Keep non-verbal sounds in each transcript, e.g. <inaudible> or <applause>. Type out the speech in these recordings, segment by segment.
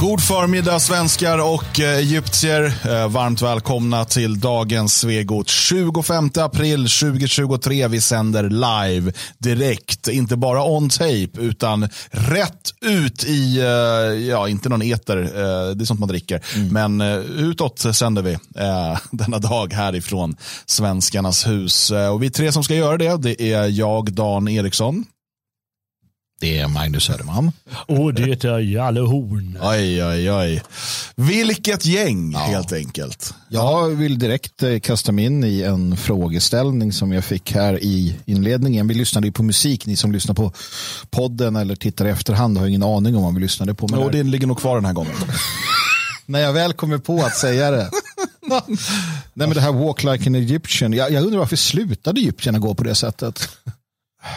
God förmiddag svenskar och eh, egyptier. Eh, varmt välkomna till dagens Svegot. 25 april 2023. Vi sänder live direkt. Inte bara on tape utan rätt ut i, eh, ja inte någon eter, det är sånt man dricker. Mm. Men utåt sänder vi <laughs> denna dag härifrån Svenskarnas hus. Och vi tre som ska göra det, det är jag, Dan Eriksson. Det är Magnus Söderman. Och det är Jalle Horn. Oj, oj, oj. Vilket gäng, ja. helt enkelt. Jag vill direkt eh, kasta mig in i en frågeställning som jag fick här i inledningen. Vi lyssnade ju på musik, ni som lyssnar på podden eller tittar i efterhand har ingen aning om vad vi lyssnade på. Men jo, det ligger nog kvar den här gången. <laughs> När jag väl kommer på att säga det. <laughs> Nej, men det här Walk like an Egyptian. Jag, jag undrar varför slutade egyptierna gå på det sättet?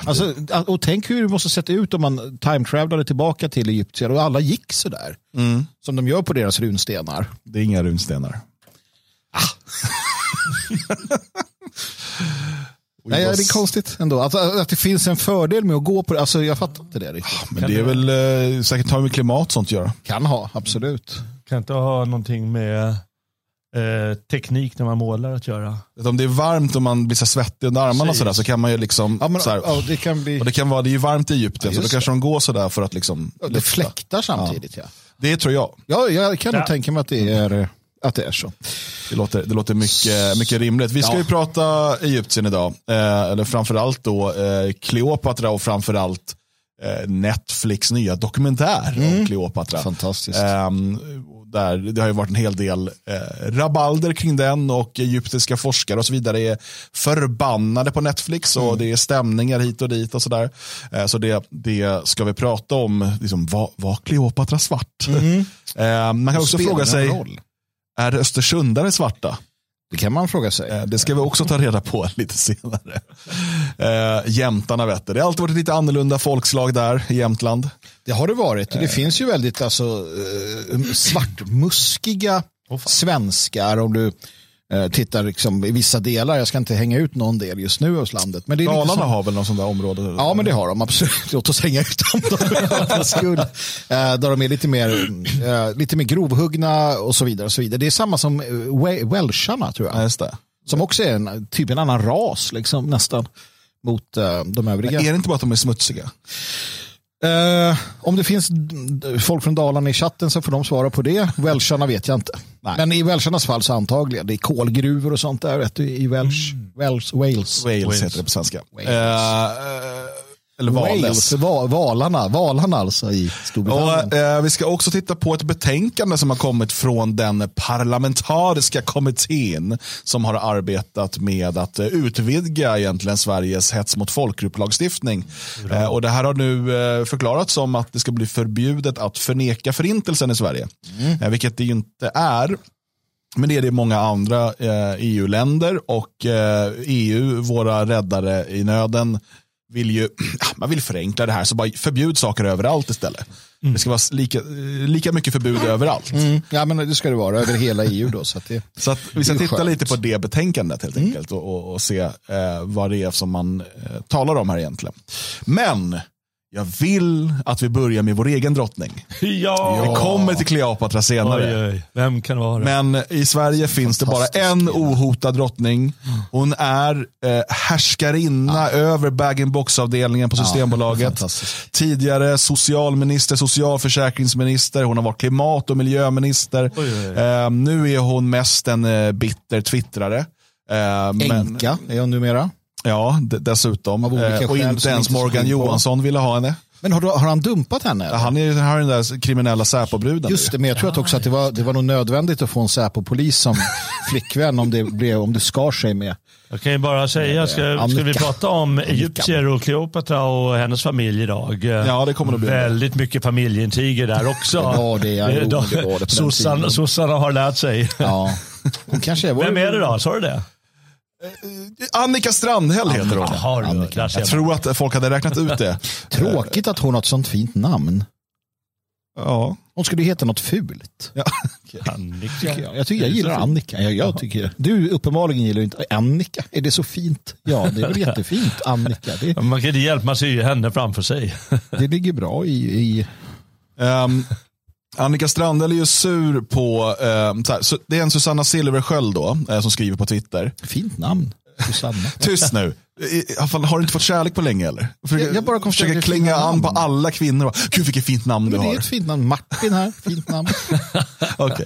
Alltså, och tänk hur det måste sett ut om man time-travelade tillbaka till Egypten och alla gick sådär. Mm. Som de gör på deras runstenar. Det är inga runstenar. Ah. <laughs> Nej, det är konstigt ändå. Att, att det finns en fördel med att gå på det. Alltså, jag fattar inte det riktigt. Men det är väl eh, säkert har med klimat sånt att göra. Kan ha, absolut. Kan inte ha någonting med eh, teknik när man målar att göra. Om det är varmt och man blir så svettig under armarna och sådär så kan man ju liksom. Ja, men, så här, ja, det kan bli... Och det kan vara, det är ju varmt i Egypten ja, så då kanske de går sådär för att liksom. Ja, det fläktar samtidigt ja. Det tror jag. Ja, jag kan nog tänka mig att det är att det är så. Det låter, det låter mycket, mycket rimligt. Vi ska ju prata Egypten idag. Eh, eller framförallt då eh, Kleopatra och framförallt eh, Netflix nya dokumentär mm. om Kleopatra. Fantastiskt. Eh, där, det har ju varit en hel del eh, rabalder kring den och egyptiska forskare och så vidare är förbannade på Netflix och mm. det är stämningar hit och dit och sådär. Eh, så det, det ska vi prata om, liksom, var, var Kleopatra svart? Mm. <laughs> eh, man kan också fråga sig, roll. är Östersundare svarta? Det kan man fråga sig. Eh, det ska vi också ta reda på <laughs> lite senare. Eh, jämtarna vet det. Det har alltid varit lite annorlunda folkslag där i Jämtland. Det har det varit. Det finns ju väldigt alltså, eh, svartmuskiga svenskar. Om du Eh, tittar liksom i vissa delar. Jag ska inte hänga ut någon del just nu hos landet. Men det är Dalarna som... har väl någon sån där område? Ja, men det har de absolut. Låt oss hänga ut dem då. Eh, där de är lite mer, eh, lite mer grovhuggna och så vidare. Och så vidare. Det är samma som welsharna tror jag. Ja. Som också är en, typ en annan ras liksom, nästan mot de övriga. Men är det inte bara att de är smutsiga? Uh, om det finns folk från Dalarna i chatten så får de svara på det. Welsharna vet jag inte. Nej. Men i Welsharnas fall så antagligen. Det är kolgruvor och sånt där vet du, i Welsh. Mm. Wales, Wales. Wales. Wales heter det på svenska. Wales. Uh, eller Wales. valarna, valarna alltså i Storbritannien. Och, eh, vi ska också titta på ett betänkande som har kommit från den parlamentariska kommittén som har arbetat med att eh, utvidga egentligen Sveriges hets mot folkgrupp-lagstiftning. Eh, och det här har nu eh, förklarats som att det ska bli förbjudet att förneka förintelsen i Sverige. Mm. Eh, vilket det inte är. Men det är det i många andra EU-länder och EU, e våra räddare i nöden, vill ju, <clears throat> man vill förenkla det här, så bara förbjud saker överallt istället. Mm. Det ska vara lika, lika mycket förbud överallt. Mm. Ja, men det ska det vara över hela EU då. Så, det, så att vi ska titta skönt. lite på det betänkandet helt mm. enkelt och, och, och se eh, vad det är som man eh, talar om här egentligen. Men jag vill att vi börjar med vår egen drottning. Ja. Vi kommer till Kleopatra senare. Oj, oj. Vem kan det vara? Men i Sverige finns det bara en ohotad drottning. Hon är eh, härskarinna ja. över bag-in-box-avdelningen på Systembolaget. Ja, Tidigare socialminister, socialförsäkringsminister. Hon har varit klimat och miljöminister. Oj, eh, nu är hon mest en eh, bitter twittrare. Eh, Enka är hon numera. Ja, dessutom. Eh, och inte ens Morgan Johansson ville ha henne. Men har, har han dumpat henne? Ja, han är, har den där kriminella Säpo-bruden. Just det, men jag tror att också att det var, det var nog nödvändigt att få en Säpo-polis som <laughs> flickvän om det, blev, om det skar sig med. Jag kan ju bara säga, ska, ska vi prata om egyptier och Kleopatra och hennes familj idag? Ja, det kommer det bli. Väldigt mycket familjeintriger där också. ja, det är jo, det var det Sossarna, sossarna har lärt sig. Ja. Hon kanske är Vem är det då? Sa du det? Eh, Annika Strandhäll heter hon. Aha, Annika. Jag tror att folk hade räknat ut det. Tråkigt att hon har ett sånt fint namn. Ja. Hon skulle heta något fult. Ja. <laughs> Annika. Jag, jag, tycker, jag gillar Annika. Jag, jag tycker, du uppenbarligen gillar inte Annika. Är det så fint? Ja, det är väl <laughs> jättefint. Annika. Det, man kan inte hjälpa, man ser ju henne framför sig. det ligger bra i... i... Um, Annika Strandhäll är ju sur på, eh, här, det är en Susanna Silversköld då, eh, som skriver på Twitter. Fint namn, Susanna. <laughs> Tyst nu. Har du inte fått kärlek på länge eller? Försöker, jag bara försöker klänga an på alla kvinnor. Gud vilket fint namn du har. Det är ett fint namn. Martin här, fint namn. <laughs> okay.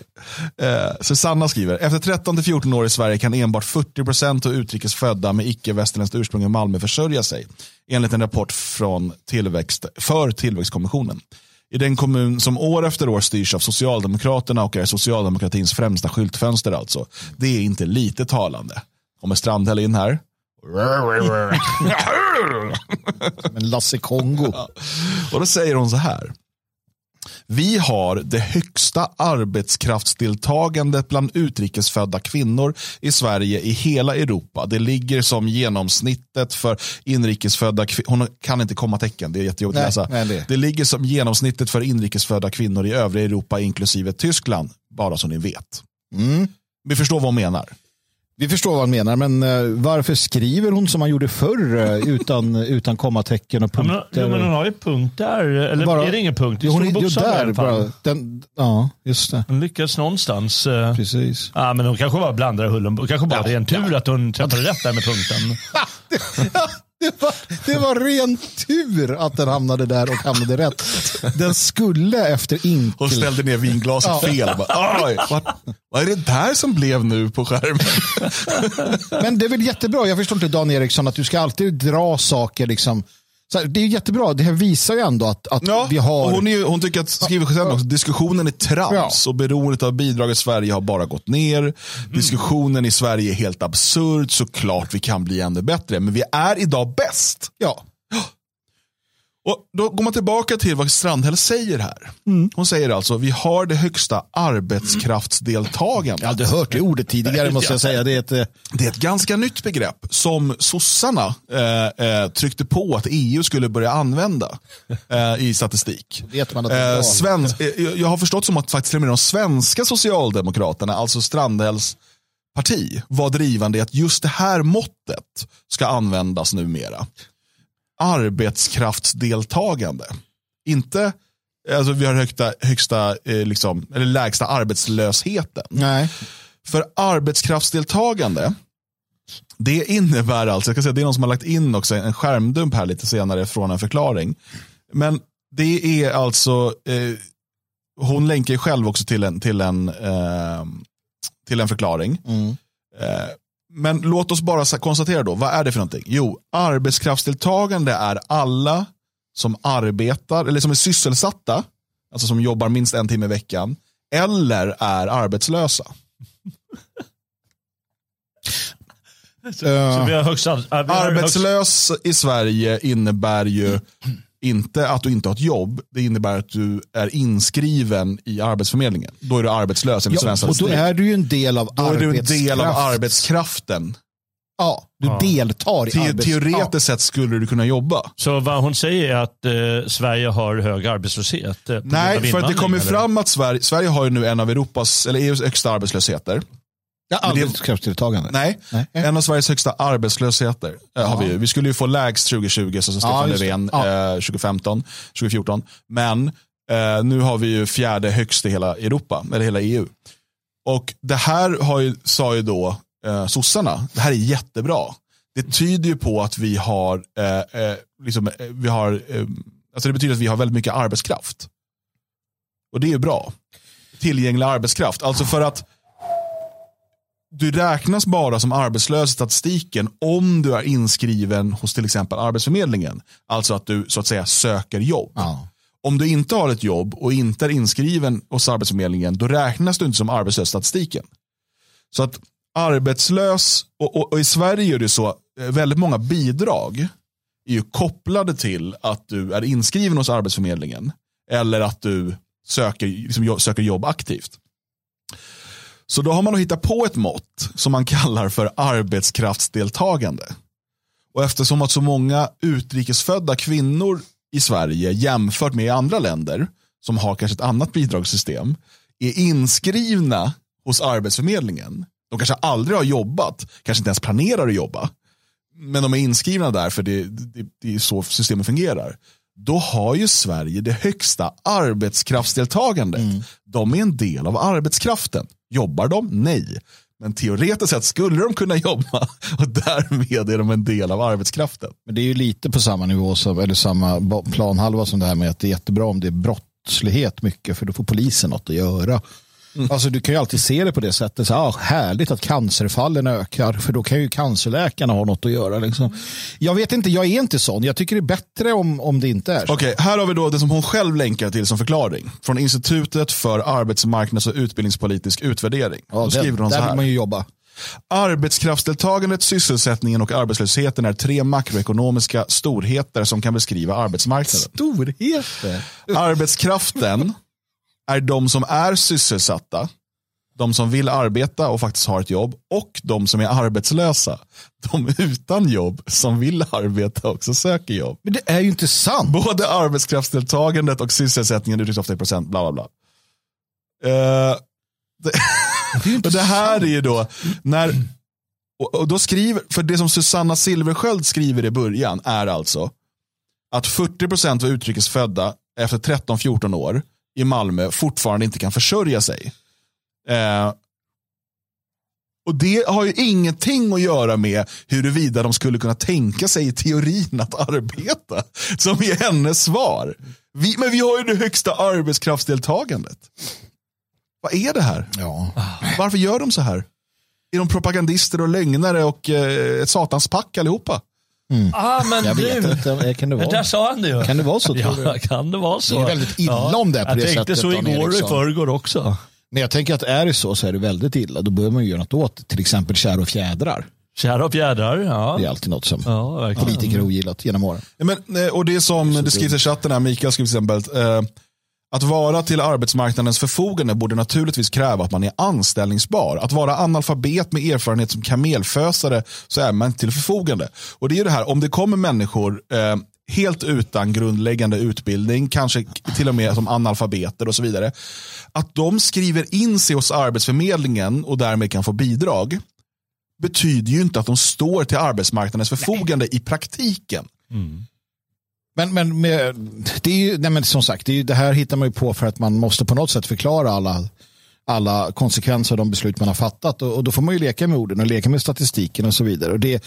eh, Susanna skriver, efter 13-14 år i Sverige kan enbart 40% av utrikes födda med icke-västerländskt ursprung i Malmö försörja sig. Enligt en rapport från tillväxt, för tillväxtkommissionen. I den kommun som år efter år styrs av Socialdemokraterna och är socialdemokratins främsta skyltfönster alltså. Det är inte lite talande. Kommer Strandhäll in här. <laughs> <laughs> Som en Lasse Kongo. Och då säger hon så här. Vi har det högsta arbetskraftsdeltagandet bland utrikesfödda kvinnor i Sverige i hela Europa. Det ligger som genomsnittet för inrikesfödda kvinnor. Hon kan inte komma tecken, det är jättejobbigt att läsa. Nej, det. det ligger som genomsnittet för inrikesfödda kvinnor i övriga Europa inklusive Tyskland. Bara så ni vet. Mm. Vi förstår vad hon menar. Vi förstår vad han menar, men uh, varför skriver hon som man gjorde förr uh, utan, utan kommatecken och punkter? Ja, men, men hon har ju punkt där, eller bara, är det ingen punkt? Det hon är där, bara, den, ja, just det. Hon lyckas någonstans. Precis. Ja, men hon kanske bara blandar hull och kanske bara ja, det är en tur ja. att hon träffade rätt där med punkten. <laughs> Det var, det var ren tur att den hamnade där och hamnade rätt. Den skulle efter inkel... Och ställde ner vinglaset ja. fel. Bara, vad, vad är det där som blev nu på skärmen? Men det är väl jättebra. Jag förstår inte Dan Eriksson att du ska alltid dra saker liksom här, det är jättebra, det här visar ju ändå att, att ja, vi har... hon, är, hon tycker att, skriver själv också, diskussionen är trams ja. och beroendet av bidrag i Sverige har bara gått ner. Mm. Diskussionen i Sverige är helt absurd, såklart vi kan bli ännu bättre, men vi är idag bäst. Ja. Och Då går man tillbaka till vad Strandhäll säger här. Mm. Hon säger alltså vi har det högsta arbetskraftsdeltagandet. Jag har aldrig hört det ordet tidigare måste jag säga. Det är ett, eh, det är ett ganska nytt begrepp som sossarna eh, eh, tryckte på att EU skulle börja använda eh, i statistik. Vet man att eh, svensk, eh, jag har förstått som att faktiskt de svenska socialdemokraterna, alltså Strandhälls parti, var drivande i att just det här måttet ska användas numera arbetskraftsdeltagande. Inte, alltså vi har högsta, högsta eh, liksom, eller lägsta arbetslösheten. Nej. För arbetskraftsdeltagande, det innebär alltså, jag ska säga, det är någon som har lagt in också en skärmdump här lite senare från en förklaring. Men det är alltså, eh, hon länkar själv också till en, till en, eh, till en förklaring. Mm. Eh, men låt oss bara konstatera då, vad är det för någonting? Jo, arbetskraftsdeltagande är alla som arbetar, eller som är sysselsatta, alltså som jobbar minst en timme i veckan, eller är arbetslösa. så, så vi har högsta, vi har Arbetslös högst... i Sverige innebär ju inte att du inte har ett jobb, det innebär att du är inskriven i Arbetsförmedlingen. Då är du arbetslös enligt ja, Och då är du ju en del av Då är du en del av arbetskraften. Ja, du ja. deltar i Te arbets... Teoretiskt sett skulle du kunna jobba. Så vad hon säger är att eh, Sverige har hög arbetslöshet? Eh, Nej, för att det kommer fram att Sverige, Sverige har ju nu en av Europas, eller EUs högsta arbetslösser. Ja, arbetskraftsdeltagande. Nej, Nej, en av Sveriges högsta arbetslösheter ja. har vi Vi skulle ju få lägst 2020, så Stefan ja, Löfven ja. eh, 2015, 2014. Men eh, nu har vi ju fjärde högst i hela Europa, eller hela EU. Och det här har ju, sa ju då eh, sossarna, det här är jättebra. Det tyder ju på att vi har, eh, eh liksom, eh, vi har eh, alltså det betyder att vi har väldigt mycket arbetskraft. Och det är ju bra. Tillgänglig arbetskraft. Alltså för att du räknas bara som arbetslös i statistiken om du är inskriven hos till exempel Arbetsförmedlingen. Alltså att du så att säga söker jobb. Ja. Om du inte har ett jobb och inte är inskriven hos Arbetsförmedlingen, då räknas du inte som arbetslös i statistiken. Så att arbetslös, och, och, och, i Sverige är det så, eh, väldigt många bidrag är ju kopplade till att du är inskriven hos Arbetsförmedlingen. Eller att du söker, liksom, söker jobb aktivt. Så då har man hittat på ett mått som man kallar för arbetskraftsdeltagande. Och eftersom att så många utrikesfödda kvinnor i Sverige jämfört med andra länder som har kanske ett annat bidragssystem är inskrivna hos Arbetsförmedlingen. De kanske aldrig har jobbat, kanske inte ens planerar att jobba. Men de är inskrivna där för det, det, det är så systemet fungerar då har ju Sverige det högsta arbetskraftsdeltagandet. Mm. De är en del av arbetskraften. Jobbar de? Nej. Men teoretiskt sett skulle de kunna <laughs> jobba och därmed är de en del av arbetskraften. Men det är ju lite på samma nivå som, eller samma planhalva som det här med att det är jättebra om det är brottslighet mycket för då får polisen något att göra. Mm. Alltså, du kan ju alltid se det på det sättet. Så, ah, härligt att cancerfallen ökar för då kan ju cancerläkarna ha något att göra. Liksom. Jag vet inte, jag är inte sån. Jag tycker det är bättre om, om det inte är så. Okej, okay, här har vi då det som hon själv länkar till som förklaring. Från Institutet för arbetsmarknads och utbildningspolitisk utvärdering. Ja, då skriver hon så här. Där vill man ju jobba. Arbetskraftsdeltagandet, sysselsättningen och arbetslösheten är tre makroekonomiska storheter som kan beskriva arbetsmarknaden. Storheter? Arbetskraften är de som är sysselsatta, de som vill arbeta och faktiskt har ett jobb och de som är arbetslösa. De utan jobb som vill arbeta också söker jobb. Men det är ju inte sant. Både arbetskraftsdeltagandet och sysselsättningen uttrycks ofta i procent, bla bla bla. Uh, det, <laughs> det, <laughs> det här är ju då, när, och, och, då skriver, för det som Susanna Silversköld skriver i början är alltså att 40% var utrikesfödda efter 13-14 år i Malmö fortfarande inte kan försörja sig. Eh, och Det har ju ingenting att göra med huruvida de skulle kunna tänka sig i teorin att arbeta. Som är hennes svar. Vi, men vi har ju det högsta arbetskraftsdeltagandet. Vad är det här? Ja. Varför gör de så här? Är de propagandister och lögnare och eh, ett satans pack allihopa? Mm. Ah, men jag du, vet inte, kan det vara? Där sa han det ju. Kan det vara så? Ja, du? kan det vara så? Det är väldigt illa ja. om det är på jag det sättet. Jag tänkte så igår och i förrgår också. Men jag tänker att är det så så är det väldigt illa. Då behöver man ju göra något åt till exempel kär och fjädrar. Kär och fjädrar, ja. Det är alltid något som ja, politiker har ogillat genom åren. Ja, men, eh, och det som det skrivs i chatten här, Mikael skriver till exempel, eh, att vara till arbetsmarknadens förfogande borde naturligtvis kräva att man är anställningsbar. Att vara analfabet med erfarenhet som kamelfösare så är man till förfogande. Och det är ju det här, om det kommer människor eh, helt utan grundläggande utbildning, kanske till och med som analfabeter och så vidare. Att de skriver in sig hos Arbetsförmedlingen och därmed kan få bidrag betyder ju inte att de står till arbetsmarknadens förfogande Nej. i praktiken. Mm. Men, men med, det är ju, nej men som sagt, det, är, det, här hittar man ju på för att man måste på något sätt förklara alla, alla konsekvenser av de beslut man har fattat. Och, och, då får man ju leka med orden och leka med statistiken och så vidare. Och det,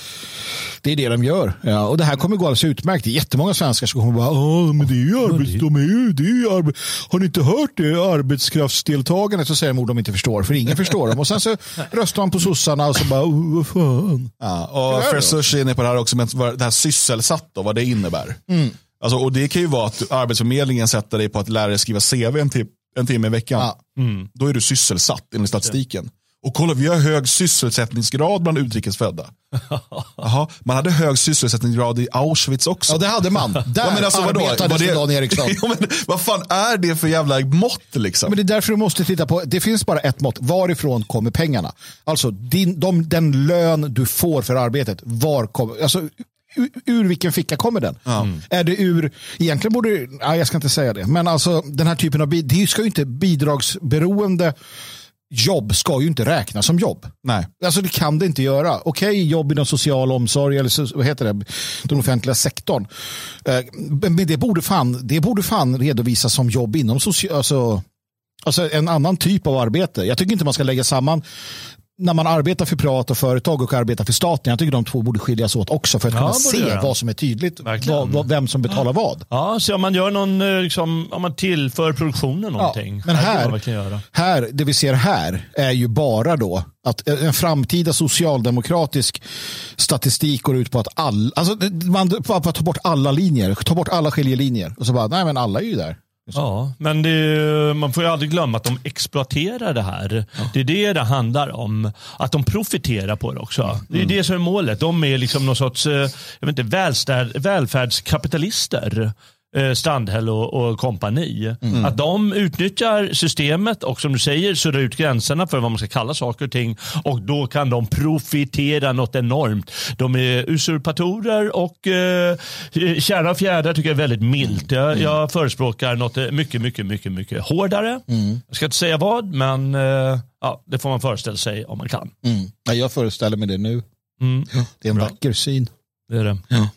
det är det de gör. Ja, och det här kommer gå alldeles utmärkt. Det är jättemånga svenskar som kommer bara, men det är ju arbets, de är ju, det är ju arbe, har ni inte hört det? Arbetskraftsdeltagandet. Så säger de ord de inte förstår, för ingen förstår dem. Och sen så <laughs> röstar man på sossarna och så bara, oh, vad fan. Ja, och Fresh är inne på det här också, med det här sysselsatt och vad det innebär. Mm. Alltså, och det kan ju vara att Arbetsförmedlingen sätter dig på att lära dig skriva CV en, en timme i veckan. Ja. Mm. Då är du sysselsatt enligt statistiken. Och kolla, vi har hög sysselsättningsgrad bland utrikesfödda. <laughs> Jaha, man hade hög sysselsättningsgrad i Auschwitz också. Ja, det hade man. Där ja, men alltså, arbetade var Dan Eriksson. <laughs> ja, men, vad fan är det för jävla mått? Liksom? Men det är därför du måste titta på, det finns bara ett mått. Varifrån kommer pengarna? Alltså din, de, den lön du får för arbetet. Var kommer, alltså, ur, vilken ficka kommer den? Mm. Är det ur, egentligen borde, nej, jag ska inte säga det, men alltså den här typen av, det ska ju inte bidragsberoende jobb ska ju inte räknas som jobb. Nej. Alltså det kan det inte göra. Okej, okay, jobb inom social omsorg eller vad heter det, den offentliga sektorn. Eh, men det borde fan, det borde fan redovisas som jobb inom social, alltså, alltså en annan typ av arbete. Jag tycker inte man ska lägga samman när man arbetar för privata företag och arbetar för staten, jag tycker de två borde skiljas åt också för att ja, kunna se göra. vad som är tydligt, vad, vem som betalar ja. vad. Ja, så om man gör någon, eh, liksom, om man tillför produktionen någonting. Ja, men här, här, det vi ser här är ju bara då att en framtida socialdemokratisk statistik går ut på att all, alltså man bara ta bort alla linjer, ta bort alla skiljelinjer och så bara, nej men alla är ju där. Ja, men det, man får ju aldrig glömma att de exploaterar det här. Ja. Det är det det handlar om. Att de profiterar på det också. Mm. Det är det som är målet. De är liksom någon sorts eh, jag vet inte, välfärdskapitalister. Eh, Strandhäll och, och kompani. Mm. Att de utnyttjar systemet och som du säger suddar ut gränserna för vad man ska kalla saker och ting och då kan de profitera något enormt. De är usurpatorer och eh, kärna och fjädrar tycker jag är väldigt milt. Jag, mm. jag förespråkar något mycket, mycket, mycket, mycket hårdare. Mm. Jag ska inte säga vad, men eh, ja, det får man föreställa sig om man kan. Mm. Ja, jag föreställer mig det nu. Mm. Det är en Bra. vacker syn. Det är det. Ja.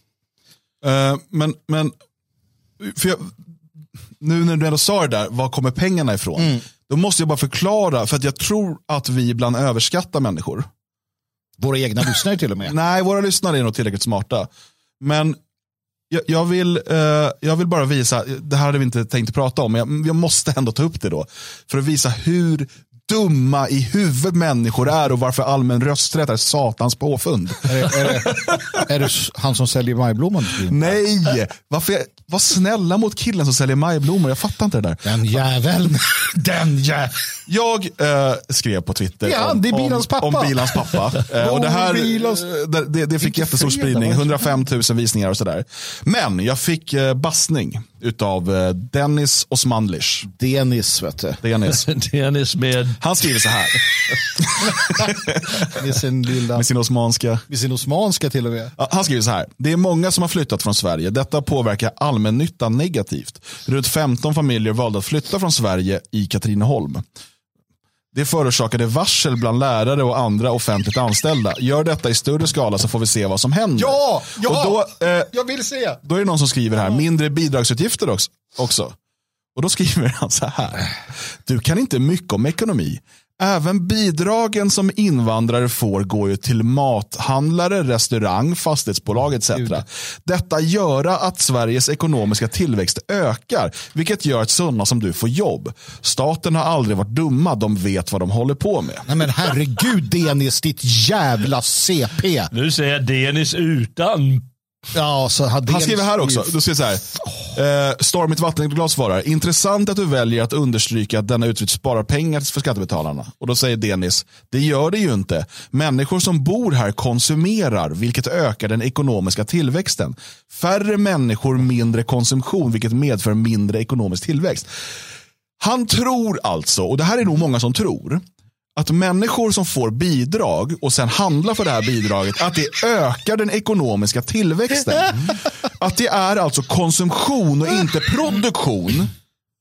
Uh, men, men för jag, nu när du ändå sa det där, var kommer pengarna ifrån? Mm. Då måste jag bara förklara, för att jag tror att vi ibland överskattar människor. Våra egna lyssnare till och med. <laughs> Nej, våra lyssnare är nog tillräckligt smarta. Men jag, jag, vill, eh, jag vill bara visa, det här hade vi inte tänkt prata om, men jag, jag måste ändå ta upp det då. För att visa hur dumma i huvudet människor är och varför allmän rösträtt är satans påfund. Är, det, är, det, är det han som säljer majblomman? Nej, varför, var snälla mot killen som säljer majblommor. Jag fattar inte det där. Den jäveln. Den jäveln. Jag eh, skrev på Twitter Ja, om, det är Bilans pappa. om, om Bilans pappa. Eh, <laughs> och det, här, eh, det, det, fick jättestor spridning, va? 105 000 visningar och sådär. Men jag fick eh, bassning utav eh, Dennis Osmanlish. Denis, vet du. Dennis. <laughs> Dennis med... Han skriver så här, Med sin lilla... med sin osmanska. Med sin osmanska till och med. Han skriver så här. Det är många som har flyttat från Sverige. Detta påverkar allmännyttan negativt. Runt 15 familjer valde att flytta från Sverige i Katrineholm. Det förorsakade varsel bland lärare och andra offentligt anställda. Gör detta i större skala så får vi se vad som händer. Ja! Ja! Och då, eh, Jag vill se. då är det någon som skriver här, mindre bidragsutgifter också. också. Och då skriver han så här. Du kan inte mycket om ekonomi. Även bidragen som invandrare får går ju till mathandlare, restaurang, fastighetsbolag etc. Detta gör att Sveriges ekonomiska tillväxt ökar, vilket gör att sådana som du får jobb. Staten har aldrig varit dumma, de vet vad de håller på med. Nej men herregud Denis, ditt jävla CP. Nu säger jag Dennis utan... Ja, så hade Han skriver här också, då skriver så här. Eh, Stormigt vattenglas svarar, intressant att du väljer att understryka att denna utflytt sparar pengar för skattebetalarna. Och då säger Denis, det gör det ju inte. Människor som bor här konsumerar, vilket ökar den ekonomiska tillväxten. Färre människor, mindre konsumtion, vilket medför mindre ekonomisk tillväxt. Han tror alltså, och det här är nog många som tror, att människor som får bidrag och sen handlar för det här bidraget, att det ökar den ekonomiska tillväxten. Att det är alltså konsumtion och inte produktion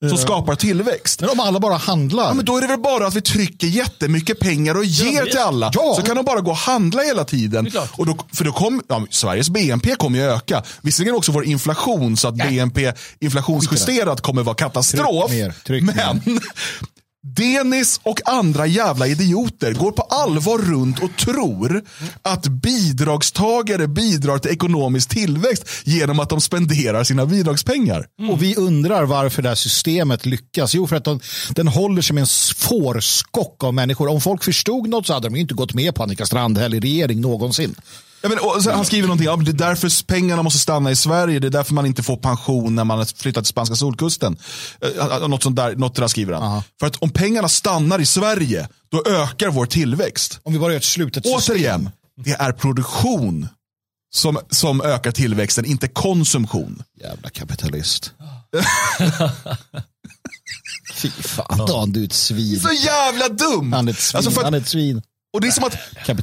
som skapar tillväxt. Men om alla bara handlar. Ja, men då är det väl bara att vi trycker jättemycket pengar och ger visst. till alla. Ja. Så kan de bara gå och handla hela tiden. Och då, för då kom, ja, Sveriges BNP kommer ju öka. Visserligen också vår inflation så att BNP inflationsjusterat kommer vara katastrof. Tryck mer, tryck men <laughs> Denis och andra jävla idioter går på allvar runt och tror att bidragstagare bidrar till ekonomisk tillväxt genom att de spenderar sina bidragspengar. Mm. Och vi undrar varför det här systemet lyckas. Jo, för att de, den håller sig med en fårskock av människor. Om folk förstod något så hade de ju inte gått med på Annika Strandhäll i regering någonsin. Ja, men, och han skriver någonting, ja, det är därför pengarna måste stanna i Sverige, det är därför man inte får pension när man har flyttat till spanska solkusten. Eh, något sånt där, något där skriver han. För att om pengarna stannar i Sverige, då ökar vår tillväxt. Om vi bara gör ett slutet system. Återigen, det är produktion som, som ökar tillväxten, inte konsumtion. Jävla kapitalist. <laughs> Fy fan, Dan, du är ett svin. Så jävla dum! Han är ett svin. Alltså för att- Han är ett svin. Och det är som att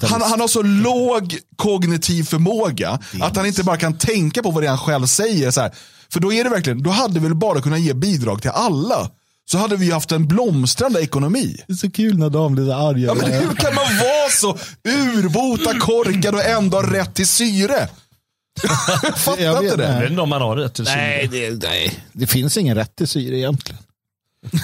han, han har så låg kognitiv förmåga att han inte bara kan tänka på vad det är han själv säger. Så här. För då är det verkligen, då hade vi väl bara kunnat ge bidrag till alla. Så hade vi haft en blomstrande ekonomi. Det är så kul när Dan blir så arg. Ja, men hur kan man vara så urbota korkad och ändå ha rätt till syre? Jag <laughs> fattar Jag inte Jag det. vet inte om man har rätt till Nej, syre. det, nej, det finns ingen rätt till syre egentligen. <laughs>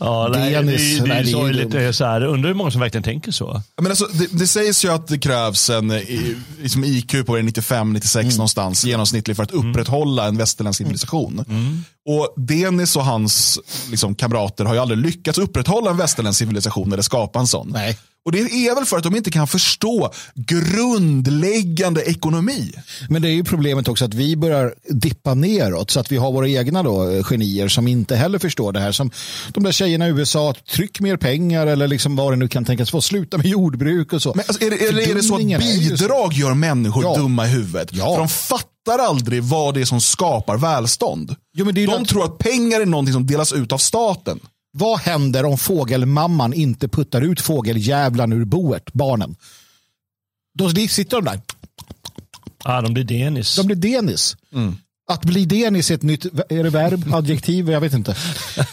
Ja, nej, Dennis, det, det, är sorgligt. Det är så här, undrar hur många som verkligen tänker så. Men alltså, det, det sägs ju att det krävs en eh, i- liksom IQ på 95-96 Mm. någonstans genomsnittlig för att upprätthålla en västerländsk civilisation. Mm. Och Denis och hans liksom, kamrater har ju aldrig lyckats upprätthålla en västerländsk civilisation eller skapa en sån. Nej. Och det är väl för att de inte kan förstå grundläggande ekonomi. Men det är ju problemet också att vi börjar dippa neråt så att vi har våra egna då, eh, genier som inte heller förstår det här. Som de där tjejerna i USA, att tryck mer pengar eller liksom vad det nu kan tänkas få. Sluta med jordbruk och så. Men alltså, är, det, är det så att så- bidrag gör människor Ja. dumma i huvudet? Ja. För de fattar aldrig vad det är som skapar välstånd. Jo, men det är de nat- tror att pengar är någonting som delas ut av staten. Vad händer om fågelmamman inte puttar ut fågeljävlan ur boet, barnen? Då sitter de där. Ah, de blir Denis. De blir denis. Att bli denis är ett nytt, är det verb, <laughs> adjektiv, jag vet inte.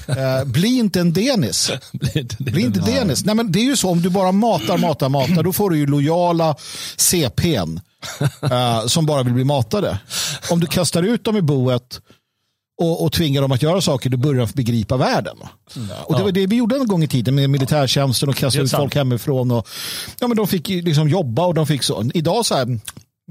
Eh, bli inte en denis. <laughs> Bli inte denis. Nej, men det är ju så, om du bara matar, matar, matar, då får du ju lojala CPn <laughs> eh, som bara vill bli matade. Om du kastar ut dem i boet och, och tvinga dem att göra saker, då börjar de begripa världen. Och det var det vi gjorde en gång i tiden med militärtjänsten och kastade ut sant. folk hemifrån. Och, ja, men de fick liksom jobba och de fick så. Idag så här,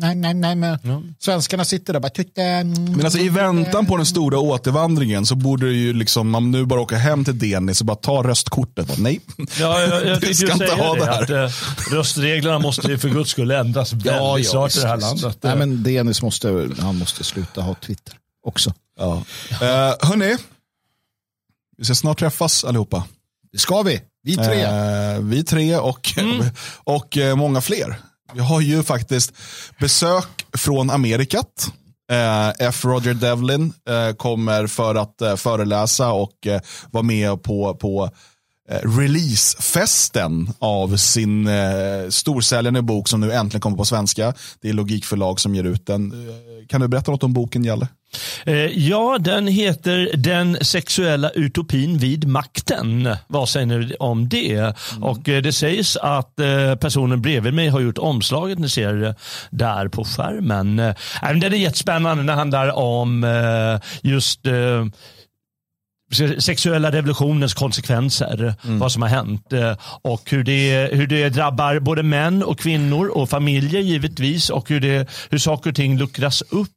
nej, nej, nej, men svenskarna sitter där och bara, "Tutte, mm, Men alltså i väntan på den stora återvandringen så borde det ju liksom, man nu bara åka hem till Denis och bara ta röstkortet. Bara, nej, Ja, jag, jag <laughs> tänkte ska inte säga ha det. det här. Att, eh, röstreglerna måste ju för guds skull ändras väldigt snart i det här landet. Nej, men Denis måste, han måste sluta ha Twitter också. Ja. Uh, hörni, vi ska snart träffas allihopa. Det ska vi, vi tre. Eh, vi tre och, <laughs> och eh, många fler. Vi har ju faktiskt besök från Amerikat. Eh, F. Roger Devlin eh, kommer för att eh, föreläsa och vara med på, på releasefesten av sin eh, storsäljande bok som nu äntligen kommer på svenska. Det är Logikförlag som ger ut den. Kan du berätta något om boken, Jalle? Eh, Ja, den heter Den sexuella utopin vid makten. Vad säger ni om det? Och eh, det sägs att eh, personen bredvid mig har gjort omslaget. Ni ser det där på skärmen. Men Den är jättespännande. Den handlar om just sexuella revolutionens konsekvenser, vad som har hänt och hur det, hur det drabbar både män och kvinnor och familjer givetvis och hur, det, hur saker och ting luckras upp.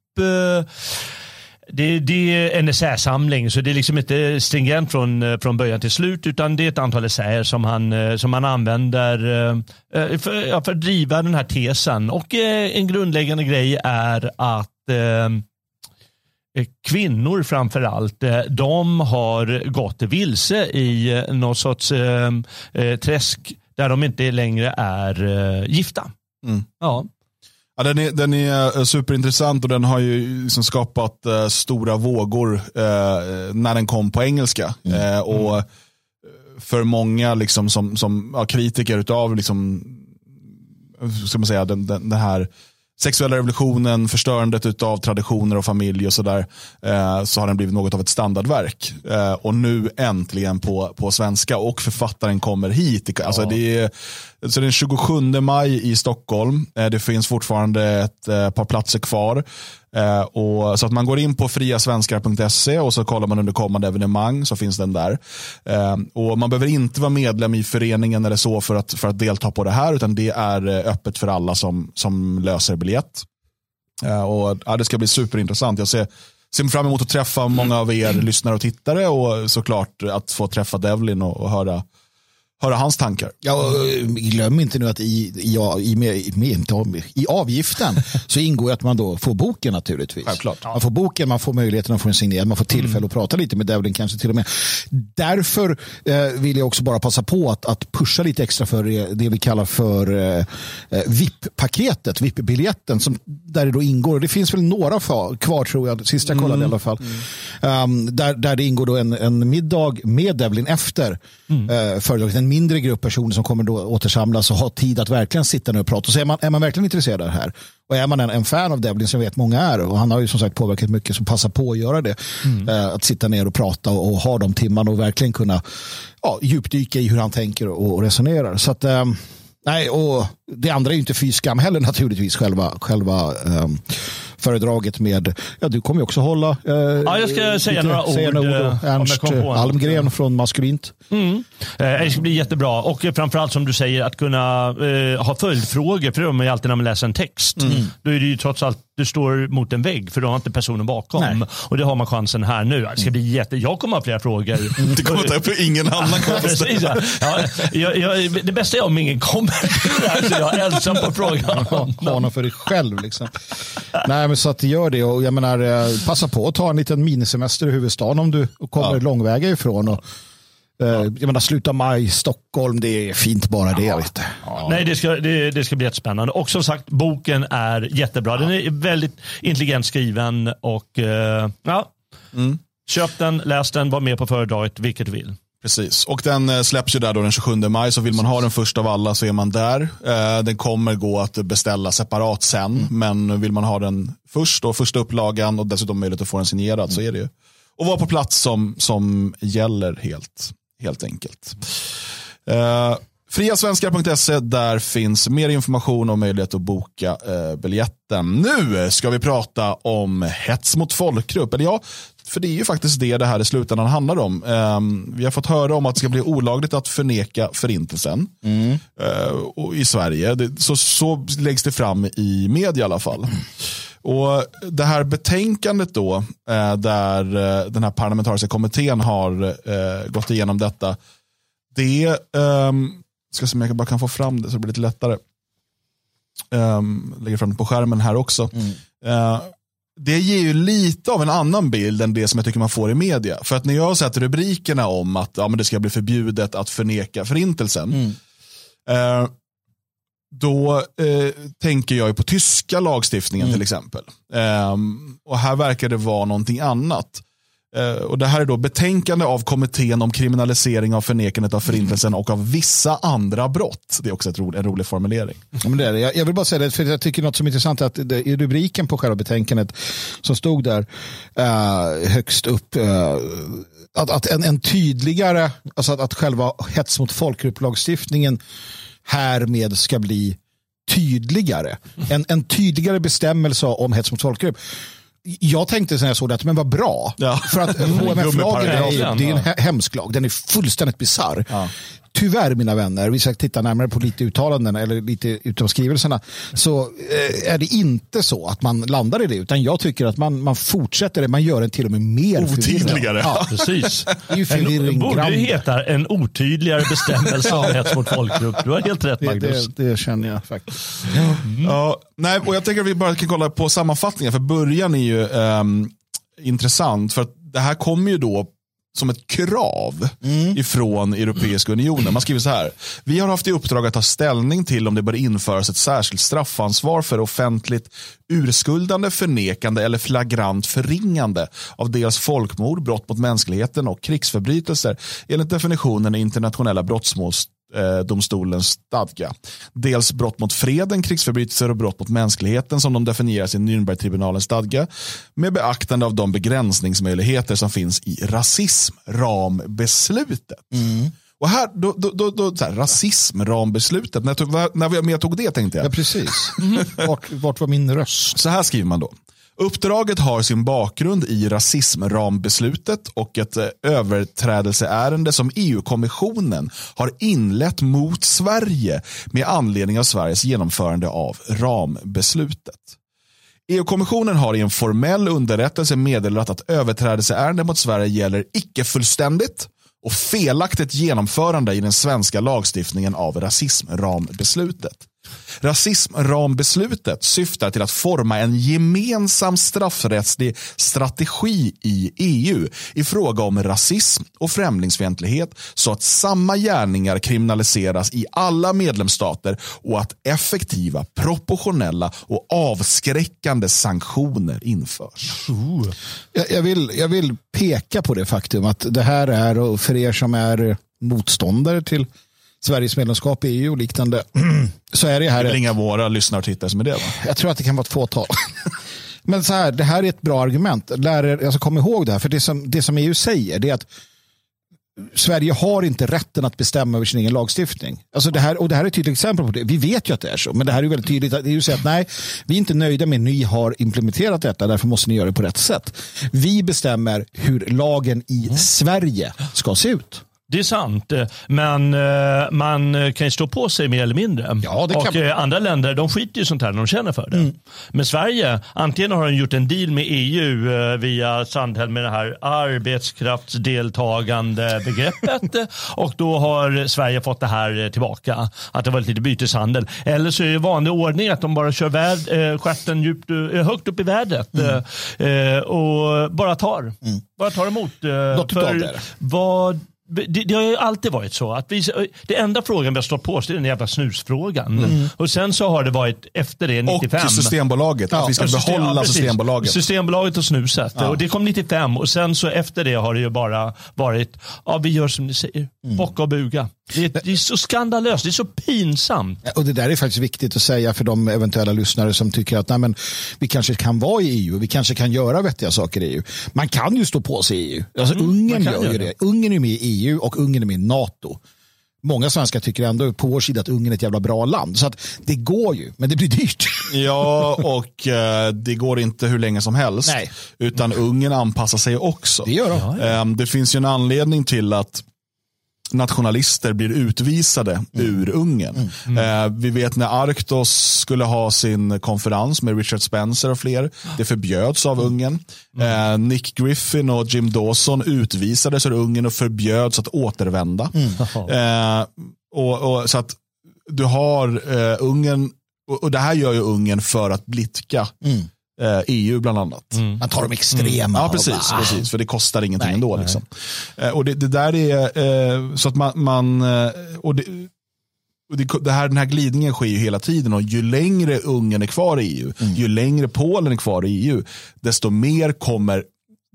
Det, det är en essäsamling så det är liksom inte stringent från, eh, från början till slut utan det är ett antal essäer som han, eh, som han använder eh, för, för att driva den här tesen. Och en grundläggande grej är att kvinnor framför allt, de har gått vilse i någon sorts träsk där de inte längre är gifta. Mm. Ja. Ja, den, är, den är eh, superintressant och den har ju liksom skapat eh, stora vågor eh, när den kom på engelska. Eh, och eh, för många liksom, som, som ja, kritiker utav liksom, ska man säga, den, den, den här sexuella revolutionen, förstörandet av traditioner och familj och sådär, eh, så har den blivit något av ett standardverk. Eh, och nu äntligen på, på svenska och författaren kommer hit. Alltså det är, så den 27 maj i Stockholm. Eh, det finns fortfarande ett eh, par platser kvar. Eh, och, så att man går in på friasvenskar.se och så kollar man under kommande evenemang så finns den där. Och Man behöver inte vara medlem i föreningen eller så för att, för att delta på det här utan det är öppet för alla som, som löser biljett. Och, ja, det ska bli superintressant. Jag ser, ser fram emot att träffa många av er lyssnare och tittare och såklart att få träffa Devlin och, och höra, höra hans tankar. Ja, eh, glöm inte nu att i, i, i, med, av- i avgiften <laughs> så ingår att man då får boken naturligtvis. Självklart. Man får boken, man får möjligheten att få en signerad, man får tillfälle att prata lite med Devlin kanske till och med. Därför eh, vill jag också bara passa på att, att pusha lite extra för det, det vi kallar för eh, eh, VIP-paketet, VIP-biljetten som där det då ingår, det finns väl några fa- kvar tror jag, sist jag kollade i alla fall, um, där, där det ingår då en, en middag med Devlin efter eh, föredraget, mindre grupp personer som kommer då återsamlas och ha tid att verkligen sitta ner och prata. Så är man, är man verkligen intresserad av det här och är man en, en fan av Devlin som jag vet många är och han har ju som sagt påverkat mycket så passa på att göra det. Eh, att sitta ner och prata och, och ha de timmarna och verkligen kunna ja, djupdyka i hur han tänker och, och resonerar. Så att, ehm, nej, och det andra är ju inte fy skam heller naturligtvis själva, själva ehm, föredraget med, ja du kommer ju också hålla eh, Ja, jag ska säga några ord, säga några eh, ord. om jag Ernst. Almgren från Maskulint. Mm. Eh, Det ska bli jättebra. Och eh, framförallt som du säger att kunna eh, ha följdfrågor. För det har man ju alltid när man läser en text. Då är det ju trots allt, du står mot en vägg för du har inte personen bakom. Nej. Och det har man chansen här nu. Det ska bli jätte... Jag kommer ha flera frågor. <laughs> Det kommer ta upp ingen annan kommer <laughs> ja, jag, jag, det bästa är om ingen kommer <laughs> jag är ensam på frågan. <laughs> ha någon för dig själv. Liksom. Nej, men så att gör det och jag menar, eh, passa på att ta en liten minisemester i huvudstaden om du kommer långväga ifrån. Och, eh, Jag menar, sluta maj, Stockholm, det är fint bara det. Vet du. Nej, det ska, det, det ska bli jättespännande. Och som sagt, boken är jättebra. Den är väldigt intelligent skriven och eh, ja. Köp den, läs den, var med på föredraget, vilket du vill. Precis, och den eh, släpps ju där då den 27 maj, så vill man ha den först av alla så är man där. Eh, Den kommer gå att beställa separat sen, men vill man ha den först, och första upplagan och dessutom möjlighet att få den signerad så är det ju. Och vara på plats som, som gäller helt, helt enkelt. Eh, Friasvenskar.se, där finns mer information och möjlighet att boka eh, biljetten. Nu ska vi prata om hets mot folkgrupp. Eller ja, För det är ju faktiskt det det här i slutändan handlar om. Um, vi har fått höra om att det ska bli olagligt att förneka förintelsen mm. och i Sverige. Det, så, så läggs det fram i media i alla fall. Och Det här betänkandet då, uh, där uh, den här parlamentariska kommittén har gått igenom detta, det, um, ska se om jag bara kan få fram det så det blir lite lättare. Um, lägger fram det på skärmen här också. Mm. Uh, det ger ju lite av en annan bild än det som jag tycker man får i media. För att när jag har sett rubrikerna om att ja, men det ska bli förbjudet att förneka förintelsen. Mm. Eh, då eh, tänker jag på tyska lagstiftningen mm. till exempel. Eh, och här verkar det vara någonting annat. Eh, och det här är då betänkande av kommittén om kriminalisering av förnekandet av förintelsen och av vissa andra brott. Det är också ro, en rolig formulering. Ja, men det är det. Jag, vill bara säga det, för jag tycker något som är intressant är att det, i rubriken på själva betänkandet som stod där eh, högst upp eh, att, att en, en, tydligare, alltså att, att själva hets mot folkgrupplagstiftningen härmed ska bli tydligare. En, en tydligare bestämmelse om hets mot folkgrupp jag tänkte när jag såg det, men vad bra. Ja. För att <laughs> HMF-lagen är, det är en hemsk lag. Den är fullständigt bisarr. Ja. Tyvärr mina vänner, vi ska titta närmare på lite uttalanden eller lite utav skrivelserna, så eh, är det inte så att man landar i det, utan jag tycker att man, man fortsätter det, man gör den till och med mer Otydligare. Ja, <laughs> precis. Det är ju förvirring. borde ju heta en otydligare bestämmelse av <laughs> hets mot folkgrupp. Du har helt rätt Magnus. Det, det, det känner jag faktiskt. Mm. Ja, nej, och jag tänker att vi bara kan kolla på sammanfattningen, för början är ju um, intressant, för att det här kommer ju då som ett krav mm. ifrån Europeiska unionen. Man skriver så här. Vi har haft i uppdrag att ta ställning till om det bör införas ett särskilt straffansvar för offentligt urskuldande, förnekande eller flagrant förringande av dels folkmord, brott mot mänskligheten och krigsförbrytelser enligt definitionen i internationella brottmåls domstolens stadga. Dels brott mot freden, krigsförbrytelser och brott mot mänskligheten som de definieras i Nürnbergtribunalens stadga med beaktande av de begränsningsmöjligheter som finns i rasismrambeslutet. Mm. Och här, då, då, då, då så här, rasismrambeslutet, när tog, när jag tog det tänkte jag. Ja, precis. <laughs> vart, vart var min röst? Så här skriver man då. Uppdraget har sin bakgrund i rasismrambeslutet och ett eh, överträdelseärende som EU-kommissionen har inlett mot Sverige med anledning av Sveriges genomförande av rambeslutet. EU-kommissionen har i en formell underrättelse meddelat att överträdelseärende mot Sverige gäller icke-fullständigt och felaktigt genomförande i den svenska lagstiftningen av rasismrambeslutet. Rasismrambeslutet syftar till att forma en gemensam straffrättslig strategi i EU i fråga om rasism och främlingsfientlighet så att samma gärningar kriminaliseras i alla medlemsstater och att effektiva, proportionella och avskräckande sanktioner införs. Jag, jag, vill, jag vill peka på det faktum att det här är, och för er som är motståndare till Sveriges medlemskap i EU och liknande. <clears throat> så är det här. Det är väl inga våra lyssnare och tittare som är det? Va? Jag tror att det kan vara ett fåtal. <laughs> Men så här, det här är ett bra argument. Lär er, alltså kom ihåg det här, för det som, det som EU säger det är att Sverige har inte rätten att bestämma över sin egen lagstiftning. Alltså det här, och det här är ett tydligt exempel på det. Vi vet ju att det är så, men det här är väldigt tydligt. Att EU säger att nej, vi är inte nöjda med att ni har implementerat detta, därför måste ni göra det på rätt sätt. Vi bestämmer hur lagen i mm. Sverige ska se ut. Det är sant, eh, men eh, man kan ju stå på sig mer eller mindre. Ja, det kan och. Eh, andra länder de skiter i sånt här när de känner för det. Mm. Men Sverige, antingen har de gjort en deal med EU via Sandhelm med det här arbetskraftsdeltagande begreppet <laughs> och då har Sverige fått det här tillbaka. Att det var lite byteshandel. Eller så är det vanlig ordning att de bara kör värld, stjärten djupt, högt upp i vädret mm. och bara tar. Mm. Bara tar emot. Något för. Vad det, det, har ju alltid varit så. att vi, Det enda frågan vi har stått på oss är den jävla snusfrågan. Mm. Och sen så har det varit efter det 95. Och Systembolaget. Ja. Att vi ska system, behålla ja, Systembolaget. Systembolaget och snuset. Ja. Och det kom 95 och sen så efter det har det ju bara varit, ja vi gör som ni säger, mm. bocka och buga. Det, det, är så skandalöst, det är så pinsamt. Ja, och Det där är faktiskt viktigt att säga för de eventuella lyssnare som tycker att nej, men, vi kanske kan vara i EU, vi kanske kan göra vettiga saker i EU. Man kan ju stå på sig i EU. Alltså, mm, Ungern gör ju det. det. Ungern är med i EU och Ungern är med i NATO. många svenskar tycker ändå på vår sida att Ungern är ett jävla bra land. Så att det går ju, men det blir dyrt. <laughs> Ja, och eh, det går inte hur länge som helst. Nej. Utan Ungern anpassar sig också. Det gör de. Eh, det finns ju en anledning till att nationalister blir utvisade Mm. ur Ungern. Eh, vi vet när Arktos skulle ha sin konferens med Richard Spencer och fler. Det förbjöds av Ungern. Eh, Nick Griffin och Jim Dawson utvisades ur Ungern och förbjöds att återvända. Eh, och, och, så att du har eh, Ungern, och, och det här gör ju Ungern för att blidka eh, EU bland annat. Man tar de extrema. Ja, och precis, bara, precis. För det kostar ingenting Nej, ändå. Liksom. Eh, och det, det där är eh, så att man, man eh, och det, det, här, den här glidningen sker ju hela tiden och ju längre Ungern är kvar i EU, ju längre Polen är kvar i EU, desto mer kommer,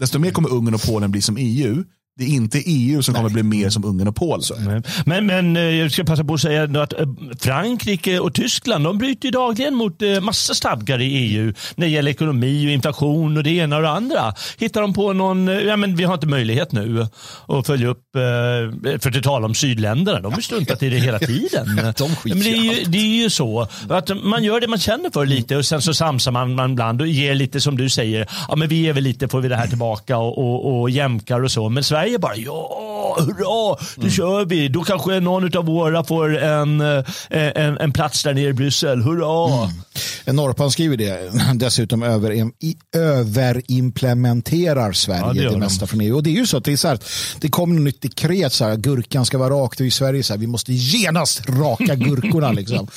desto mer kommer Ungern och Polen bli som EU. Det är inte EU som kommer bli mer som Ungern och Polen. Men, men eh, jag ska passa på att säga att eh, Frankrike och Tyskland de bryter dagligen mot eh, massa stadgar i EU när det gäller ekonomi och inflation och det ena och det andra. Hittar de på någon, ja men vi har inte möjlighet nu att följa upp, för att tala om sydländerna, de har struntat i det hela <laughs> tiden. De men det, är ju, det är ju så att man gör det man känner för lite och sen så samsar man, man ibland och ger lite som du säger, ja men vi ger väl lite får vi det här tillbaka och, och, och jämkar och så. Men Sverige bara, ja, hurra, då kör vi. Då kanske någon av våra får en, eh, en, en plats där nere i Bryssel, hurra. Norpan skriver det. <laughs> Dessutom över, i, överimplementerar Sverige Ja, det det, de. mesta från EU. Och det är ju så att det är så här, det kommer något nytt dekret, så här, gurkan ska vara rakt och i Sverige så här, vi måste genast raka gurkorna. liksom.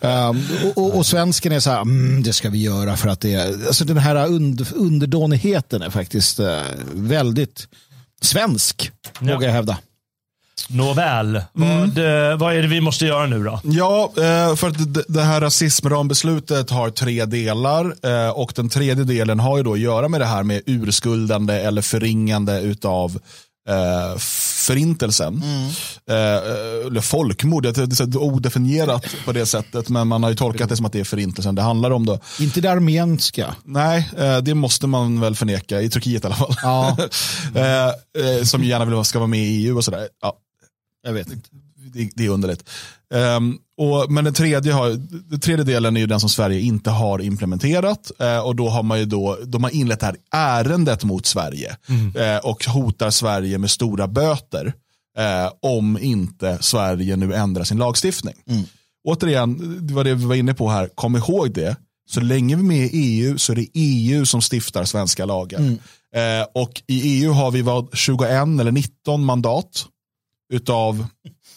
um, <laughs> och, och, och svensken är så här, mm, det ska vi göra för att det är, alltså den här und, underdånigheten är faktiskt eh, väldigt svensk, vågar jag hävda. Nåväl, vad, eh, vad är det vi måste göra nu då? Ja, eh, för att det- det här rasismrambeslutet har tre delar eh, och den tredje delen har ju då att göra med det här med urskuldande eller förringande utav eh, förintelsen. Eh, eller folkmord, det är odefinierat på det sättet men man har ju tolkat det som att det är förintelsen det handlar om. Då. Inte det armenska. Nej, eh, det måste man väl förneka, i Turkiet i alla fall. Ja. <laughs> eh, eh, som gärna vill ska vara med i EU och sådär. Ja, Jag vet inte. det, det är underligt. Ehm, och, men den tredje, har, den tredje delen är ju den som Sverige inte har implementerat. Eh, och då har man ju då, de har inlett det här ärendet mot Sverige. Eh, och hotar Sverige med stora böter. Eh, om inte Sverige nu ändrar sin lagstiftning. Återigen, det var det vi var inne på här. Kom ihåg det. Så länge vi är med i EU så är det EU som stiftar svenska lagar. Eh, och i EU har vi vad, 21 eller 19 mandat utav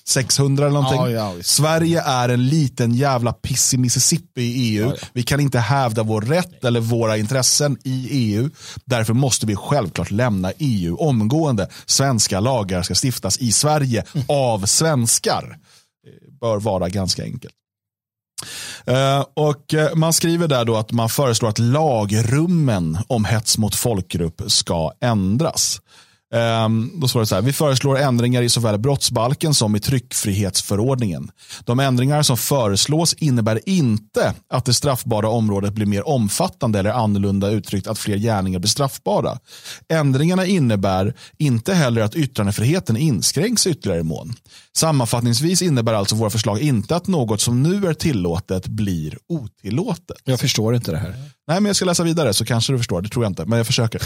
600 eller någonting. Ja, ja. Sverige är en liten jävla piss i Mississippi i EU. Vi kan inte hävda vår rätt eller våra intressen i EU. Därför måste vi självklart lämna EU omgående. Svenska lagar ska stiftas i Sverige av svenskar. Det bör vara ganska enkelt. Eh, och eh, Man skriver där då att man föreslår att lagrummen om hets mot folkgrupp ska ändras. Ehm, då står det så här, vi föreslår ändringar i såväl brottsbalken som i tryckfrihetsförordningen. De ändringar som föreslås innebär inte att det straffbara området blir mer omfattande eller annorlunda uttryckt att fler gärningar blir straffbara. Ändringarna innebär inte heller att yttrandefriheten inskränks ytterligare i mån. Sammanfattningsvis innebär alltså våra förslag inte att något som nu är tillåtet blir otillåtet. Jag förstår inte det här. Nej, men jag ska läsa vidare så kanske du förstår. Det tror jag inte, men jag försöker.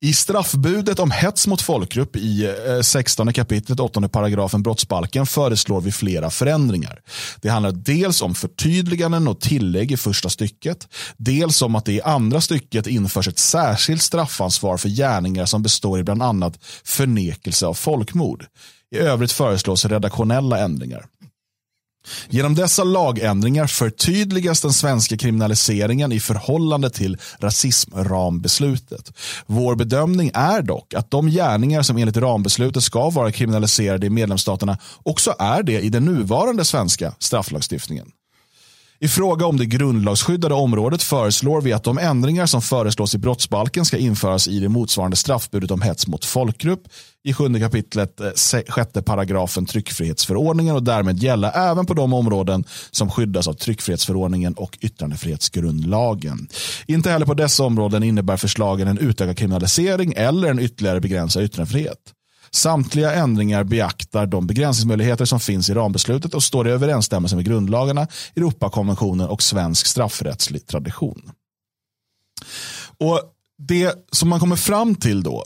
<laughs> I straffbudet om hets mot folkgrupp i eh, 16 kapitlet 8 paragrafen brottsbalken föreslår vi flera förändringar. Det handlar dels om förtydliganden och tillägg i första stycket, dels om att det i andra stycket införs ett särskilt straffansvar för gärningar som består i bland annat förnekelse av folkmord. I övrigt föreslås redaktionella ändringar. Genom dessa lagändringar förtydligas den svenska kriminaliseringen i förhållande till rasismrambeslutet. Vår bedömning är dock att de gärningar som enligt rambeslutet ska vara kriminaliserade i medlemsstaterna också är det i den nuvarande svenska strafflagstiftningen. I fråga om det grundlagsskyddade området föreslår vi att de ändringar som föreslås i brottsbalken ska införas i det motsvarande straffbudet om hets mot folkgrupp i sjunde kapitlet eh, sjätte paragrafen tryckfrihetsförordningen och därmed gälla även på de områden som skyddas av tryckfrihetsförordningen och yttrandefrihetsgrundlagen. Inte heller på dessa områden innebär förslagen en utökad kriminalisering eller en ytterligare begränsad yttrandefrihet. Samtliga ändringar beaktar de begränsningsmöjligheter som finns i rambeslutet och står i överensstämmelse med grundlagarna, Europakonventionen och svensk straffrättslig tradition. Och Det som man kommer fram till då,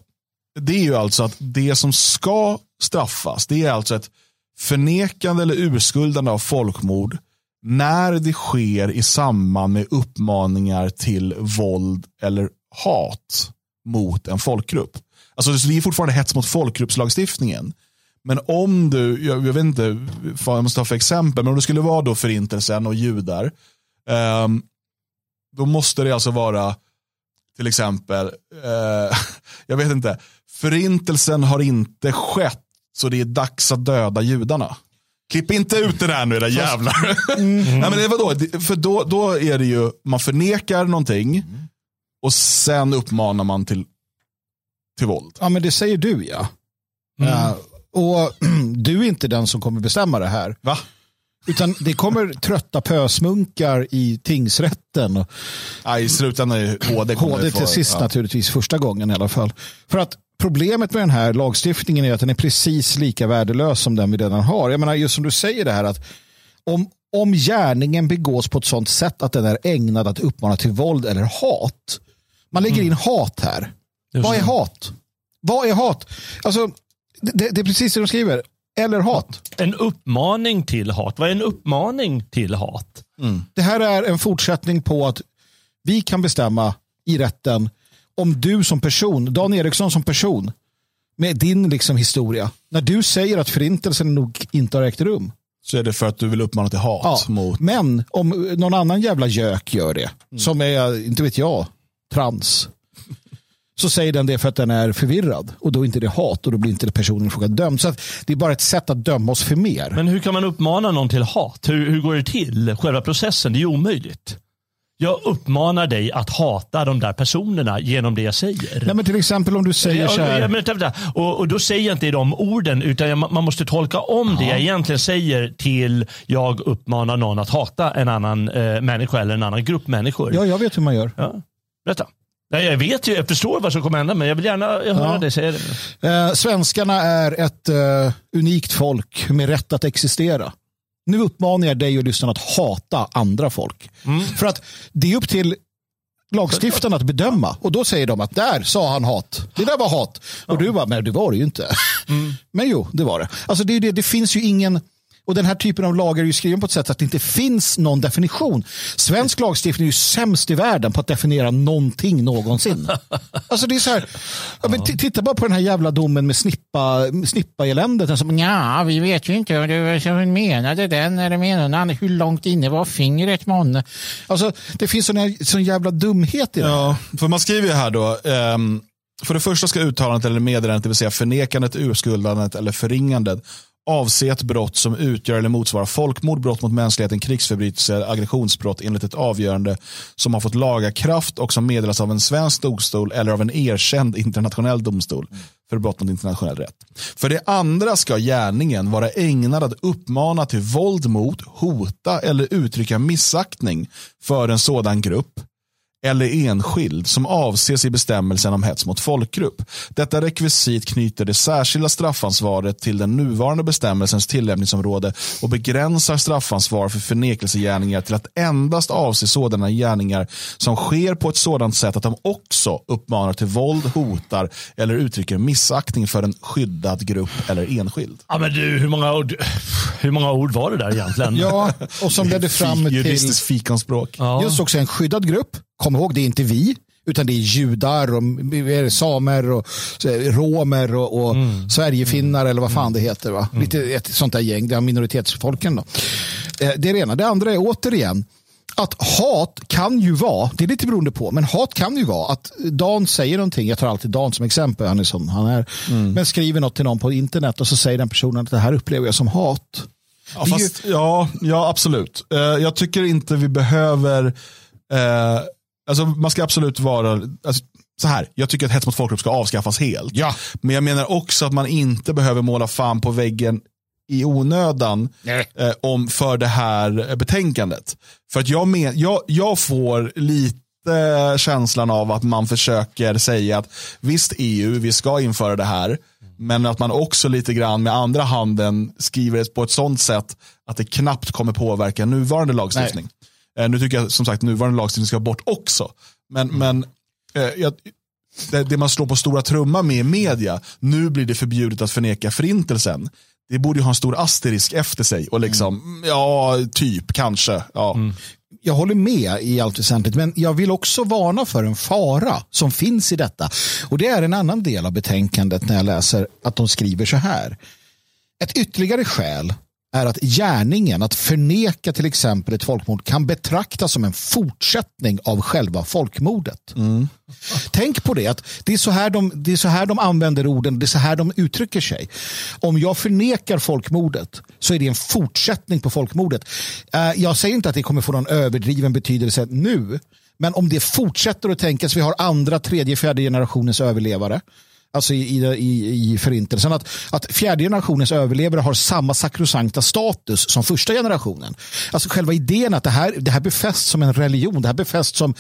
det är ju alltså att det som ska straffas, det är alltså ett förnekande eller urskuldande av folkmord när det sker i samband med uppmaningar till våld eller hat mot en folkgrupp. Alltså det är fortfarande hets mot folkgruppslagstiftningen. Men om du, jag, jag vet inte vad jag måste ha för exempel, men om det skulle vara då förintelsen och judar, um, då måste det alltså vara till exempel, uh, <laughs> jag vet inte, förintelsen har inte skett så det är dags att döda judarna. Klipp inte ut det där nu era jävlar. Mm. <laughs> Nej, men det var då, för då, då är det ju, man förnekar någonting och sen uppmanar man till, till våld. Ja men det säger du ja. Mm. Uh, och <clears throat> du är inte den som kommer bestämma det här. Va? Utan det kommer trötta pösmunkar i tingsrätten. Ja, I slutändan är HD HD till sist ja. naturligtvis, första gången i alla fall. För att problemet med den här lagstiftningen är att den är precis lika värdelös som den vi redan har. Jag menar, just som du säger det här att om, om gärningen begås på ett sådant sätt att den är ägnad att uppmana till våld eller hat. Man lägger in hat här. Vad är hat? Vad är hat? Alltså, det, det är precis det de skriver. Eller hat. En uppmaning till hat. Vad är en uppmaning till hat? Mm. Det här är en fortsättning på att vi kan bestämma i rätten om du som person, Dan Eriksson som person, med din liksom historia, när du säger att förintelsen nog inte har ägt rum. Så är det för att du vill uppmana till hat. Ja, mot... Men om någon annan jävla gök gör det, mm. som är, inte vet jag, trans, så säger den det för att den är förvirrad och då är inte det hat och då blir inte personen fråga dömd. Så det är bara ett sätt att döma oss för mer. Men hur kan man uppmana någon till hat? Hur, hur går det till? Själva processen, det är ju omöjligt. Jag uppmanar dig att hata de där personerna genom det jag säger. Nej, men till exempel om du säger så här. Ja, men, och, och då säger jag inte de orden, utan jag, man måste tolka om ja. det jag egentligen säger till jag uppmanar någon att hata en annan eh, människa eller en annan grupp människor. Ja, jag vet hur man gör. Ja. Berätta. Nej, jag vet ju, jag förstår vad som kommer hända, men jag vill gärna höra ja. dig säga det. Eh, svenskarna är ett eh, unikt folk med rätt att existera. Nu uppmanar jag dig och lyssnarna att hata andra folk. Mm. För att det är upp till lagstiftarna att bedöma. Och då säger de att där sa han hat. Det där var hat. Och du bara, men det var det ju inte. Mm. <laughs> Men jo, det var det. Alltså det, det, det finns ju ingen och den här typen av lagar är ju skriven på ett sätt att det inte finns någon definition. Svensk lagstiftning är ju sämst i världen på att definiera någonting någonsin. <laughs> Alltså det är så här, ja, men titta bara på den här jävla domen med snippa, snippa eländet. Alltså, ja, vi vet ju inte vad du menade den eller menade hur långt inne var fingret månne. Alltså det finns sån, sån jävla dumhet i det. Ja, för man skriver ju här då, um... För det första ska uttalandet eller meddelandet, det vill säga förnekandet, urskuldandet eller förringandet avse ett brott som utgör eller motsvarar folkmord, brott mot mänskligheten, krigsförbrytelser, aggressionsbrott enligt ett avgörande som har fått laga kraft och som meddelas av en svensk domstol eller av en erkänd internationell domstol för brott mot internationell rätt. För det andra ska gärningen vara ägnad att uppmana till våld mot, hota eller uttrycka missaktning för en sådan grupp eller enskild som avses i bestämmelsen om hets mot folkgrupp. Detta rekvisit knyter det särskilda straffansvaret till den nuvarande bestämmelsens tillämpningsområde och begränsar straffansvar för förnekelsegärningar till att endast avse sådana gärningar som sker på ett sådant sätt att de också uppmanar till våld, hotar eller uttrycker missaktning för en skyddad grupp eller enskild. Ja, men du, hur, många ord, hur många ord var det där egentligen? ja, och som ledde fram till... Juristiskt fikonspråk. Ja. Just också en skyddad grupp kom ihåg, det är inte vi, utan det är judar och samer och romer och, och mm. sverigefinnar mm. eller vad fan det heter. Va? Mm. Lite ett sånt där gäng, det är minoritetsfolken. Då. Eh, det är det ena. Det andra är återigen att hat kan ju vara, det är lite beroende på, men hat kan ju vara att Dan säger någonting, jag tar alltid Dan som exempel, han är som han är, mm. men skriver något till någon på internet och så säger den personen att det här upplever jag som hat. Ja, fast, ju... ja, ja, absolut. Uh, jag tycker inte vi behöver uh, Alltså, man ska absolut vara, alltså, så här, jag tycker att hets mot folkgrupp ska avskaffas helt. Ja. Men jag menar också att man inte behöver måla fan på väggen i onödan eh, om för det här betänkandet. För att jag, men, jag, jag får lite känslan av att man försöker säga att visst EU, vi ska införa det här, Men att man också lite grann med andra handen skriver det på ett sånt sätt att det knappt kommer påverka nuvarande lagstiftning. Eh, nu tycker jag som sagt nuvarande lagstiftning ska bort också. Men, men eh, jag, det, det man slår på stora trumma med i media, nu blir det förbjudet att förneka förintelsen. Det borde ju ha en stor asterisk efter sig och liksom, ja, typ, kanske. Ja. jag håller med i allt väsentligt, men jag vill också varna för en fara som finns i detta. Och det är en annan del av betänkandet när jag läser att de skriver så här. Ett ytterligare skäl är att gärningen att förneka till exempel ett folkmord kan betraktas som en fortsättning av själva folkmordet. Tänk på det, att det är, så här de, det är så här de använder orden, det är så här de uttrycker sig. Om jag förnekar folkmordet så är det en fortsättning på folkmordet. Eh, Jag säger inte att det kommer få någon överdriven betydelse nu, men om det fortsätter att tänkas, vi har andra, tredje, fjärde generationens överlevare, alltså i, i, i, i förintelsen, att, att fjärde generationens överlevare har samma sakrosankta status som första generationen. Alltså själva idén att det här, det här befästs som en religion, det här befästs som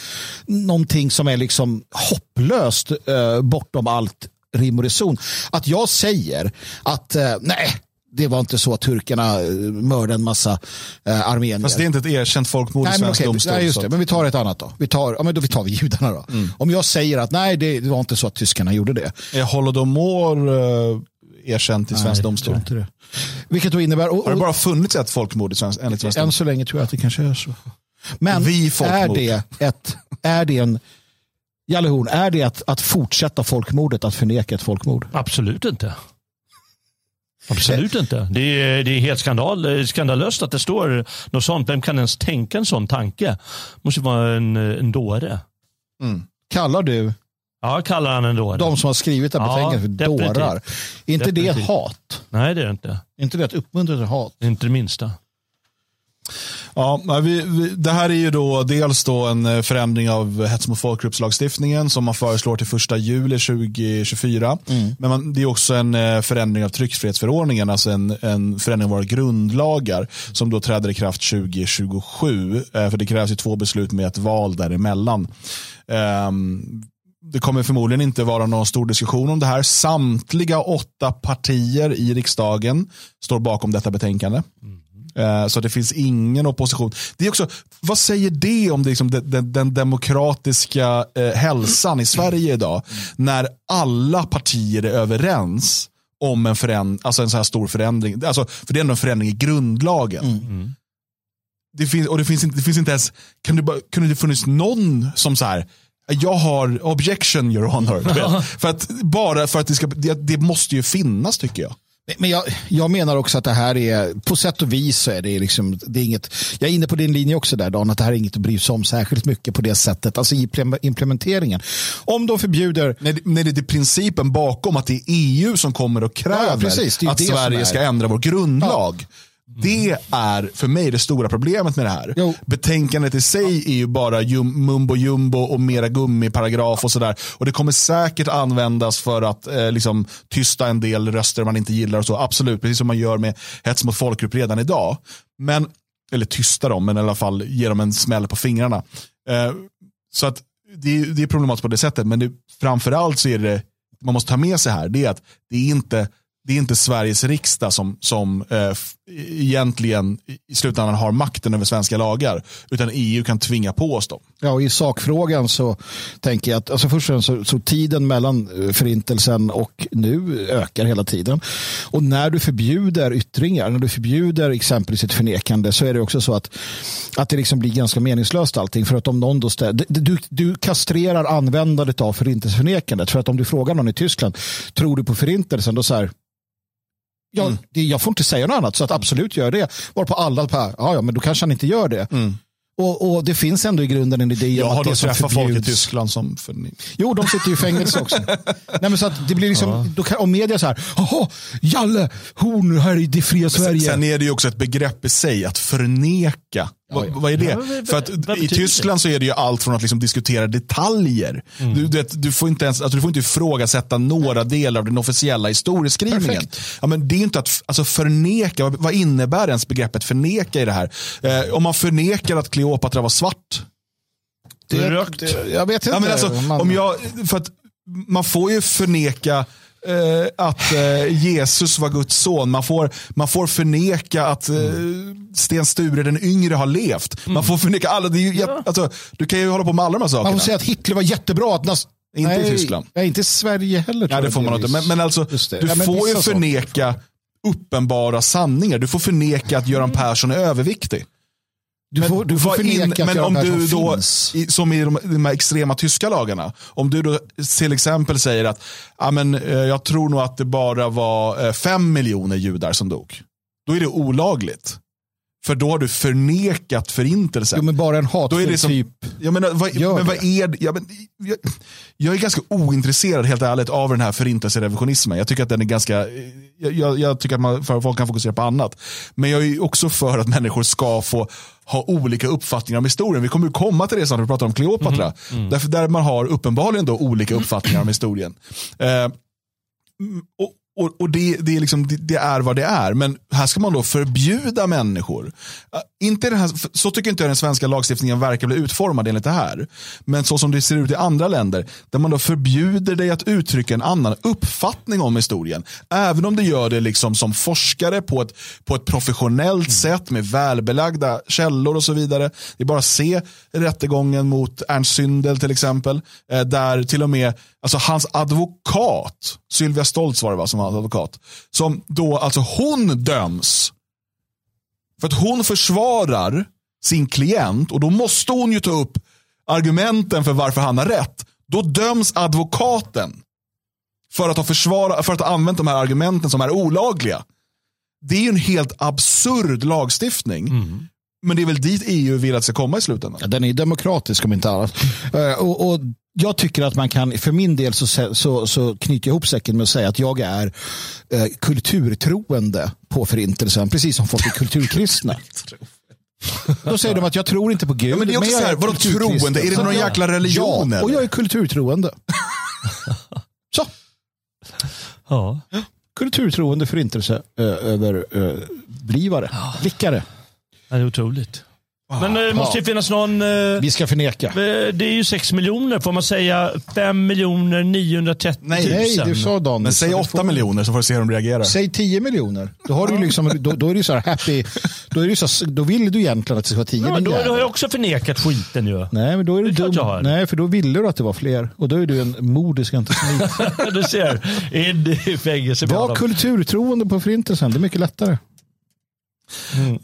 någonting som är liksom hopplöst eh, bortom allt rim och reson. Att jag säger att eh, nej, det var inte så att turkarna eh, mördade en massa eh, armenier. Fast det är inte ett erkänt folkmord i Nej, svensk okej, domstol. nej, just det. men vi tar ett annat då. Vi tar, ja, men då vi tar vi judarna då. Mm. Om jag säger att nej, det, det var inte så att tyskarna gjorde det. Är Holodomor uh, erkänt i svensk Nej, jag domstol? inte det. Vilket då innebär, och, Har det och, bara funnits ett folkmord i svensk, enligt svensk än domstol? så länge tror jag att det kanske är så. Men Vi är det, ett, är det en, Jalle Horn, är det att, att fortsätta folkmordet, att förneka ett folkmord? Absolut inte. Absolut inte. Det är, det är helt skandal, skandalöst att det står något sånt. Vem kan ens tänka en sån tanke? måste vara en, en dåre. Kallar du Ja, kallar han en dåre. de som har skrivit det här Ja, betänkandet för definitivt. dårar? Är inte det Definitivt. hat? Nej, det är det inte. Är inte det att uppmuntra till hat? Inte det minsta. Ja, vi, vi, det här är ju då dels då en eh, förändring av hets mot folkgruppslagstiftningen som man föreslår till första juli 2024. Men man, det är också en eh, förändring av tryckfrihetsförordningen, alltså en, en förändring av våra grundlagar som då träder i kraft 2027. Eh, för det krävs ju två beslut med ett val däremellan. Ehm, det kommer förmodligen inte vara någon stor diskussion om det här. Samtliga åtta partier i riksdagen står bakom detta betänkande. Eh, Så det finns ingen opposition. Det är också, vad säger det om det, liksom, den, den, demokratiska eh, hälsan i Sverige idag? När alla partier är överens om en, föränd, alltså en så här stor förändring. Alltså, för det är ändå en förändring i grundlagen. Det, finns, och det, finns inte, det finns inte ens, kan det, bara- kunde det funnits någon som så här, jag har objection your honor. <laughs> för att, bara för att det ska, det, det måste ju finnas tycker jag. Men jag, jag menar också att det här är, på sätt och vis så är det liksom, det är inget, jag är inne på din linje också där Dan, att det här är inget att bry sig om särskilt mycket på det sättet, alltså i plem- implementeringen. Om de förbjuder, Nej, nej, det är principen bakom att det är EU som kommer och kräver Ja, ja, precis. Att Sverige ska ändra vår grundlag. Det är för mig det stora problemet med det här. Jo. Betänkandet i sig är ju bara jum, mumbo jumbo och mera gummiparagraf och sådär. Och det kommer säkert användas för att eh, liksom, tysta en del röster man inte gillar och så. Absolut, precis som man gör med hets mot folkgrupp redan idag. Men, eller tysta dem, men i alla fall ge dem en smäll på fingrarna. Eh, så att det, är- det är problematiskt på det sättet, men det, framförallt så är det, man måste ta med sig här, det är att det är inte, det är inte Sveriges riksdag som, som eh, egentligen i slutändan har makten över svenska lagar, utan EU kan tvinga på oss dem. ja och i sakfrågan så tänker jag att, alltså först och främst så, så tiden mellan eh, förintelsen och nu ökar hela tiden. Och när du förbjuder yttringar, när du förbjuder exempelvis ett förnekande så är det också så att, att det liksom blir ganska meningslöst allting. För att om någon då stä- du, du kastrerar användandet av förintelseförnekandet. För att om du frågar någon i Tyskland, tror du på förintelsen? Då så här, Ja, det, jag får inte säga något annat, så att absolut gör det. Varpå alla, bara, ja, ja, men då kanske han inte gör det. Och, och det finns ändå i grunden en idé Jag om har att det som träffat folk i förbjuds... Tyskland som för, Jo, de sitter ju i fängelse också. <laughs> Nej, men så att det blir liksom, då kan, om media så här, jaha, Jalle, hon här i det fria Sverige. Sen är det ju också ett begrepp i sig, att förneka. Vad, vad är det? Ja, men- För att i Tyskland så är det ju allt från att liksom diskutera detaljer. Mm. Du, du, vet, du, får inte ens, alltså, du får inte ifrågasätta några delar av den officiella historieskrivningen. Perfekt. Ja, men det är inte att alltså, förneka, vad, vad innebär ens begreppet förneka i det här? Eh, om man förnekar att Kleopatra var svart, det, Rökt. det, jag vet inte. Ja, men alltså, Man- om jag, för att man får ju förneka eh, att eh, Jesus var Guds son. Man får, man får förneka att eh, Sten Sture den yngre har levt. Man får förneka alla. Det är ju, ja. alltså, du kan ju hålla på med alla de här sakerna. Man får säga att Hitler var jättebra. Att nas- Inte i nej, Tyskland. Nej, inte i Sverige heller. tror Nej, det får man inte. Men, men alltså, du Ja, men får ju förneka uppenbara sanningar. Du får förneka att Göran Persson är överviktig. Du får, du får förneka in- men om du då, finns. som i de, de här extrema tyska lagarna, om du då till exempel säger att ja, men, eh, jag tror nog att det bara var eh, fem miljoner judar som dog. Då är det olagligt. För då har du förnekat förintelsen. Jo, men bara en hatfull det typ. jag menar, vad, Gör men det. vad är det? Ja, men, jag, jag är ganska ointresserad helt ärligt av den här förintelserevisionismen. Jag tycker att den är ganska, jag, jag, tycker att man, för folk kan fokusera på annat. Men jag är också för att människor ska få ha olika uppfattningar om historien. Vi kommer ju komma till det sen när vi pratar om Kleopatra. Därför där man har uppenbarligen då olika uppfattningar om historien. Eh, och, och, och det, det, är liksom, det, det är vad det är. Men här ska man då förbjuda människor. Inte den här, så tycker inte jag den svenska lagstiftningen verkar bli utformad enligt det här. Men så som det ser ut i andra länder, där man då förbjuder dig att uttrycka en annan uppfattning om historien. Även om du gör det liksom som forskare på ett, på ett professionellt sätt med välbelagda källor och så vidare. Det är bara att se rättegången mot Ernst Syndel till exempel. eh, Där till och med alltså hans advokat, Sylvia Stoltz var det va, som var hans advokat. Som då, alltså hon döms. För att hon försvarar sin klient och då måste hon ju ta upp argumenten för varför han har rätt. Då döms advokaten för att ha, försvara, för att ha använt de här argumenten som är olagliga. Det är ju en helt absurd lagstiftning. Mm. Men det är väl dit EU vill att det ska komma i slutändan. Ja, Den är demokratisk om inte annat. Eh, och, och jag tycker att man kan, för min del så, så, så knyter jag ihop säcken med att säga att jag är eh, kulturtroende på förintelsen, precis som folk är kulturkristna. <laughs> Då säger de att jag tror inte på Gud. Ja, men det är också jag så här, vadå troende? Är det någon jäkla religion, Ja, och jag är kulturtroende. <laughs> så, Ja. kulturtroende förintelseöverblivare. Blickare. Ja, det är otroligt. Men det måste ju finnas någon... eh, Vi ska förneka. eh, Det är ju 6 miljoner, får man säga 5 miljoner 930 000? Nej, Nej, du sa Daniel. Men säg så du 8 får- miljoner så får du se hur de reagerar. Säg 10 miljoner. Då, har du liksom, då, då är det så här happy. Då, är det så, då vill du egentligen att det ska vara 10. Ja, då, har jag också förnekat skiten ju. Nej, men då är du Det är klart dum. jag har. Nej, för då ville du att det var fler. Och då är du en modisk antisemit. <laughs> du ser, in i fängelse med Var honom. kulturtroende på förintelsen. Det är mycket lättare.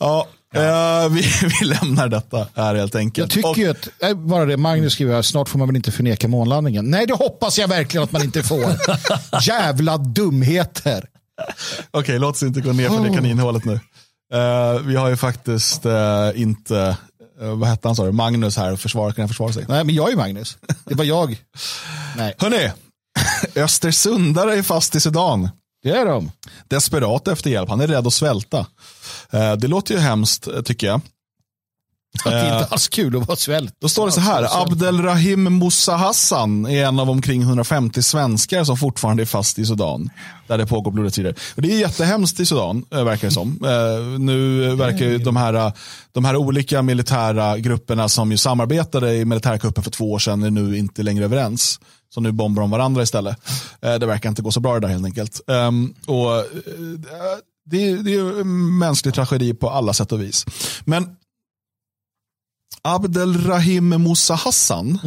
Ja, eh, vi, <laughs> vi lämnar detta här helt enkelt. Jag tycker Och- ju att, bara det, Magnus skriver här, snart får man väl inte förneka månlandningen. Nej, det hoppas jag verkligen att man inte får. <laughs> Jävla dumheter. Okej, låt oss inte gå ner för det kaninhålet nu. Eh, vi har ju faktiskt eh, inte, vad hette han sa du, Magnus här och försvara, kan försvara sig. Nej, men jag är Magnus. Det var jag. <laughs> Nej, Hörni, Östersundare är fast i Sudan. det är de. Desperat efter hjälp, han är rädd att svälta. Eh, det låter ju hemskt eh, tycker jag. Det är inte alls kul att vara svält. Då står det så här, Abdelrahim Moussa Hassan är en av omkring 150 svenskar som fortfarande är fast i Sudan. Där det pågår blodigt strider. Och Det är jättehemskt i Sudan, eh, verkar det som. Eh, nu verkar ju de här, de här olika militära grupperna som ju samarbetade i militärkuppen för två år sedan är nu inte längre överens. Så nu bombar de varandra istället. Eh, det verkar inte gå så bra det där helt enkelt. Ehm, och, eh, det, är- det är en mänsklig tragedi på alla sätt och vis. Men Abdelrahim Moussa Hassan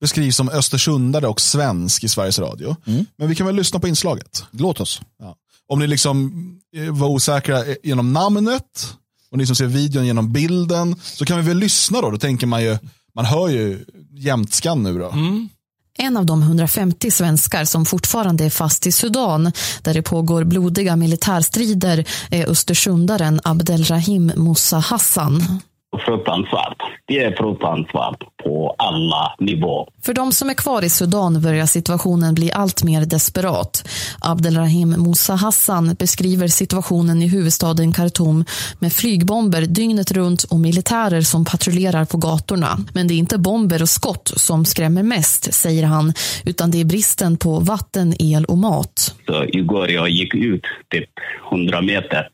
beskrivs som östersundare och svensk i Sveriges Radio. Men vi kan väl lyssna på inslaget. Låt oss. Ja. Om ni liksom eh, var osäkra eh, genom namnet och ni som ser videon genom bilden så kan vi väl lyssna då. Då tänker man ju, man hör ju jämtskan nu då. En av de 150 svenskar som fortfarande är fast i Sudan där det pågår blodiga militärstrider är östersundaren Abdelrahim Moussa Hassan fruktansvärt. Det är fruktansvärt på alla nivåer. För de som är kvar i Sudan börjar situationen bli allt mer desperat. Abdelrahim Moussa Hassan beskriver situationen i huvudstaden Khartoum med flygbomber dygnet runt och militärer som patrullerar på gatorna. Men det är inte bomber och skott som skrämmer mest, säger han, utan det är bristen på vatten, el och mat. Så igår jag gick ut typ 100 meter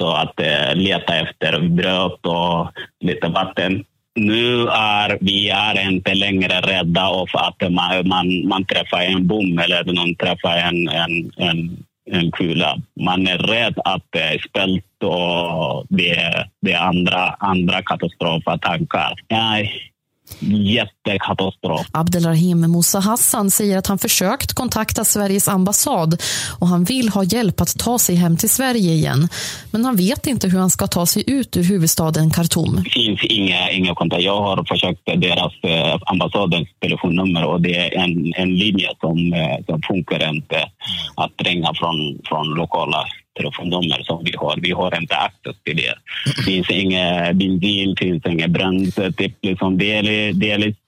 så att eh, leta efter bröd och lite vatten. nu är vi är inte längre rädda av att man, man, man träffar en bom eller någon träffar en, en, en, en kula. Man är rädd att det är spält och det, det är andra, andra katastrofattacker. Nej, jättekatastrof. Abdelrahim Musa Hassan säger att han försökt kontakta Sveriges ambassad och han vill ha hjälp att ta sig hem till Sverige igen. Men han vet inte hur han ska ta sig ut ur huvudstaden Khartoum. Det finns inga, inga kontakt. Jag har försökt deras eh, ambassadens telefonnummer och det är en, en linje som, eh, som funkar inte att ringa från, från lokala telefonnummer som vi har. Vi har inte access till det. Det finns ingen bensin, finns inget bränsle. Typ, liksom, det är,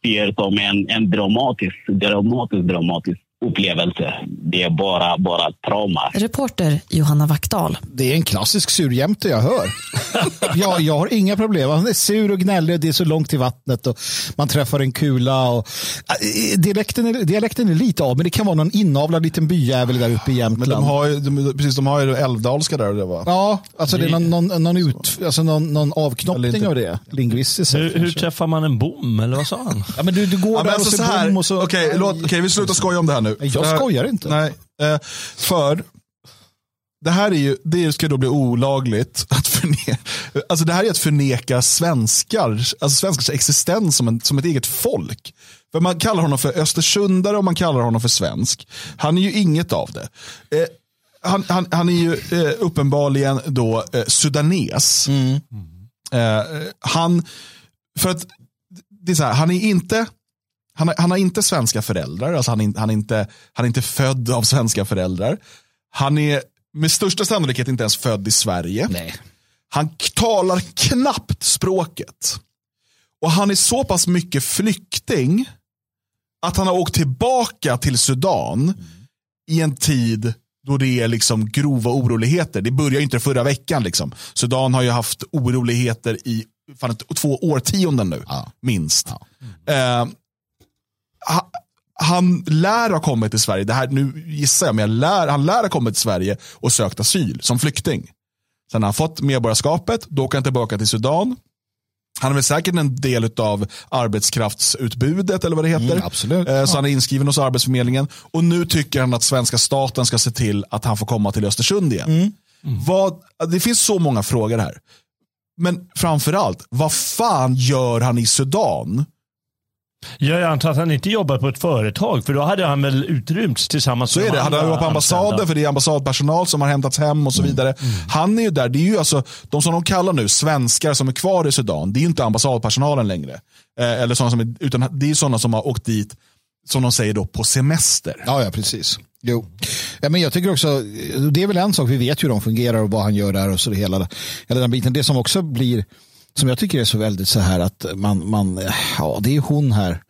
det är som en, en dramatisk, dramatisk, dramatisk upplevelse. Det är bara, bara trauma. Reporter Johanna Wackdahl. Det är en klassisk surjämte jag hör. <laughs> ja, jag har inga problem. Han är sur och gnällig. Det är så långt till vattnet och man träffar en kula. Och... Äh, dialekten, är, dialekten är lite av, men det kan vara någon inavlad liten byjävel där uppe i Jämtland. Men de har ju, de, precis, de har ju älvdalska där. Det var. Ja, alltså det är någon, någon, någon, ut, alltså någon, någon avknoppning av det. Lingvistiskt hur, hur träffar man en bom, eller vad sa han? Ja, men du, du går Ja, där men och alltså ser bom och så... Okej, låt- okej, vi slutar skoja om det här nu. Jag här- skojar inte. Nej, eh, för det här är ju, det ska då bli olagligt att förneka, alltså det här är att förneka svenskar, alltså svenskars existens som, en, som ett eget folk. För man kallar honom för östersundare och man kallar honom för svensk. Han är ju inget av det. Eh, han, han, han är ju eh, uppenbarligen då eh, sudanes. Eh, han, för att det är så här, han är inte, han har, han har inte svenska föräldrar, alltså han, är, han, är inte, han är inte född av svenska föräldrar. Han är med största sannolikhet inte ens född i Sverige. Nej. Han talar knappt språket. Och han är så pass mycket flykting att han har åkt tillbaka till Sudan i en tid då det är liksom grova oroligheter. Det börjar ju inte förra veckan. Liksom. Sudan har ju haft oroligheter i fan, två årtionden nu, minst. Eh, ha- han lär ha kommit till Sverige, det här, nu gissar jag, men jag lär, han lär ha kommit till Sverige och sökt asyl som flykting. Sen har han fått medborgarskapet, då åker han tillbaka till Sudan. Han är väl säkert en del av arbetskraftsutbudet eller vad det heter. Mm, absolut. Eh, Så han är inskriven hos Arbetsförmedlingen. Och nu tycker han att svenska staten ska se till att han får komma till Östersund igen. Mm. Vad, det finns så många frågor här. Men framförallt, vad fan gör han i Sudan? Ja, jag antar att han inte jobbar på ett företag, för då hade han väl utrymts tillsammans Så med är det. de Hade han varit på ambassaden för det är ambassadpersonal som har hämtats hem och så vidare. Han är ju där. Det är ju alltså, de som de kallar nu svenskar som är kvar i Sudan. Det är ju inte ambassadpersonalen längre. Eh, eller sådana som är, utan det är sådana som har åkt dit, som de säger då, på semester. Ja, ja, precis. Jo. Ja, men jag tycker också, det är väl en sak, vi vet hur de fungerar och vad han gör där och så det hela, hela den biten. Det som också blir, som jag tycker är så väldigt så här att man, man ja det är hon här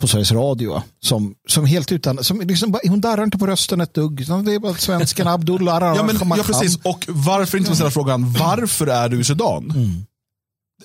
på Sveriges Radio som, som helt utan, som liksom, hon darrar inte på rösten ett dugg. Det är bara svensken Abdullah Ja, men, ja, precis. Och varför inte ställa frågan, varför är du i Sudan?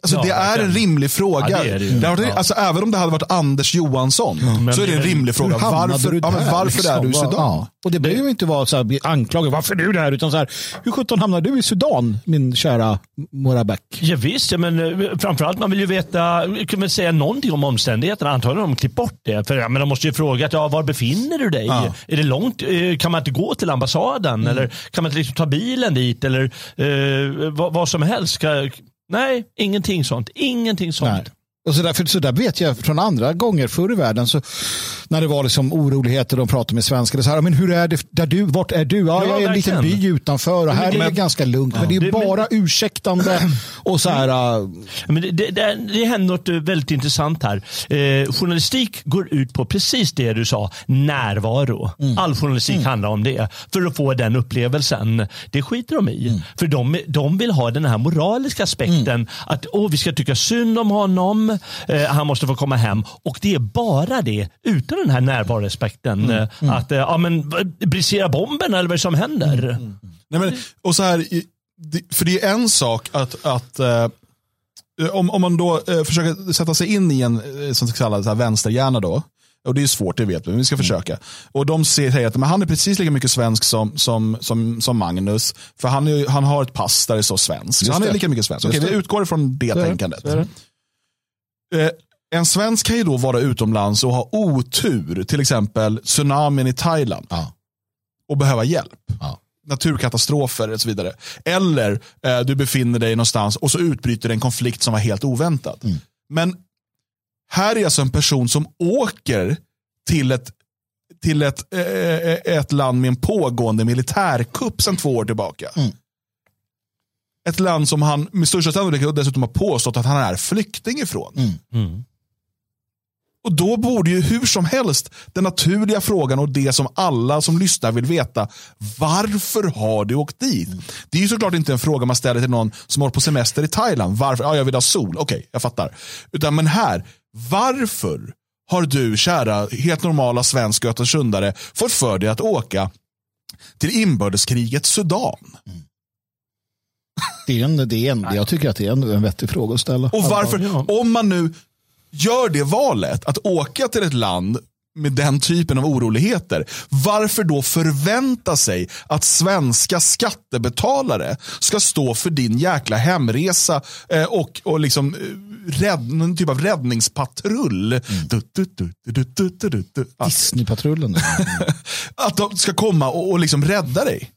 Alltså, Ja, det är en rimlig fråga. Ja, det är det ju. Det Ja. alltså, även om det hade varit Anders Johansson Men så är det en rimlig fråga. Varför, du ja, men där, varför liksom? är du i Sudan? Ja. Och det behöver ju inte vara så här, bli anklagad, varför är du där? Utan så här, hur sjutton hamnade du i Sudan, min kära Morabek? Ja, visst, ja, men eh, framförallt man vill ju veta, kan man säga någonting om omständigheterna. Antagligen har de klippt bort det. För ja, men de måste ju fråga, ja, var befinner du dig? Ja. Är det långt? eh, Kan man inte gå till ambassaden? Eller kan man inte liksom ta bilen dit? Eller eh, vad, vad som helst? Ska, nej, ingenting sånt. Ingenting sånt. Nej. Och så, där, för, så där vet jag från andra gånger förr i världen så när det var liksom oroligheter de pratade med svenskar. Så här, men hur är det där du? Vart är du? Ja, Ja, jag är en liten by utanför och här är det men- ganska lugnt. Men det är Det- men- bara ursäktande och så här. äh, Men det, det, det, händer något eh, väldigt intressant här. Eh, journalistik går ut på precis det du sa, närvaro. All journalistik handlar om det. För att få den upplevelsen. Det skiter de i. För de, de vill ha den här moraliska aspekten. Att åh, vi ska tycka synd om honom, eh, han måste få komma hem. Och det är bara det, utan den här närvaroaspekten. eh, Att eh, ja, men, brisera bomben eller vad som händer? Nej, men, och så här, för det är en sak att, att om, om man då försöker sätta sig in i en som så kallad så här, vänsterhjärna då, och det är svårt, det vet vi, men vi ska försöka. Och de ser- säger att men han är precis lika mycket svensk som, som, som, som Magnus, för han, är, han har ett pass där det står svensk. Så han är lika mycket svensk. Okej, vi utgår ifrån det det, tänkandet. det. Eh, en svensk kan ju då vara utomlands och ha otur, till exempel tsunamin i Thailand. Ja. Och behöva hjälp. Ja. Naturkatastrofer och så vidare. Eller eh, du befinner dig någonstans och så utbryter en konflikt som var helt oväntad. Men här är alltså en person som åker till ett, till ett, eh, ett land med en pågående militärkupp sedan två år tillbaka. Ett land som han med största sannolikhet dessutom har påstått att han är flykting ifrån. Och då borde ju hur som helst den naturliga frågan och det som alla som lyssnar vill veta. Varför har du åkt dit? Det är ju såklart inte en fråga man ställer till någon som har på semester i Thailand. Varför? Ja, jag vill ha sol. Okej, jag fattar. Utan men här, varför har du, kära helt normala svensk Östersundare, fått för dig att åka till inbördeskrigets Sudan? Det är en, det är en, jag tycker att det är en, en vettig fråga att ställa. Och varför, ja. om man nu gör det valet att åka till ett land med den typen av oroligheter, varför då förvänta sig att svenska skattebetalare ska stå för din jäkla hemresa eh, och, och liksom eh, rädd, någon typ av räddningspatrull? Du, du, du, Disneypatrullen. <laughs> att de ska komma och, och liksom rädda dig.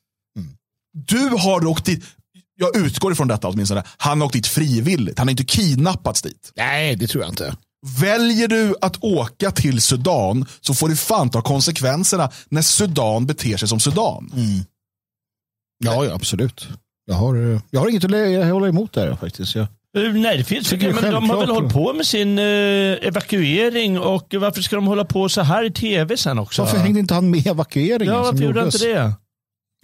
Du har åkt dit, jag utgår ifrån detta åtminstone, han har åkt dit frivilligt, han har inte kidnappats dit. Nej, det tror jag inte. Väljer du att åka till Sudan så får du fan ta konsekvenserna när Sudan beter sig som Sudan. Ja, ja absolut. Jag har, eh, jag har inget att håller emot där faktiskt. Jag, Eh, Nej, det finns men det är De har väl hållit på med sin eh, evakuering och varför ska de hålla på så här i tv sen också? varför hängde inte han med evakueringen? Ja, varför gjorde han inte det?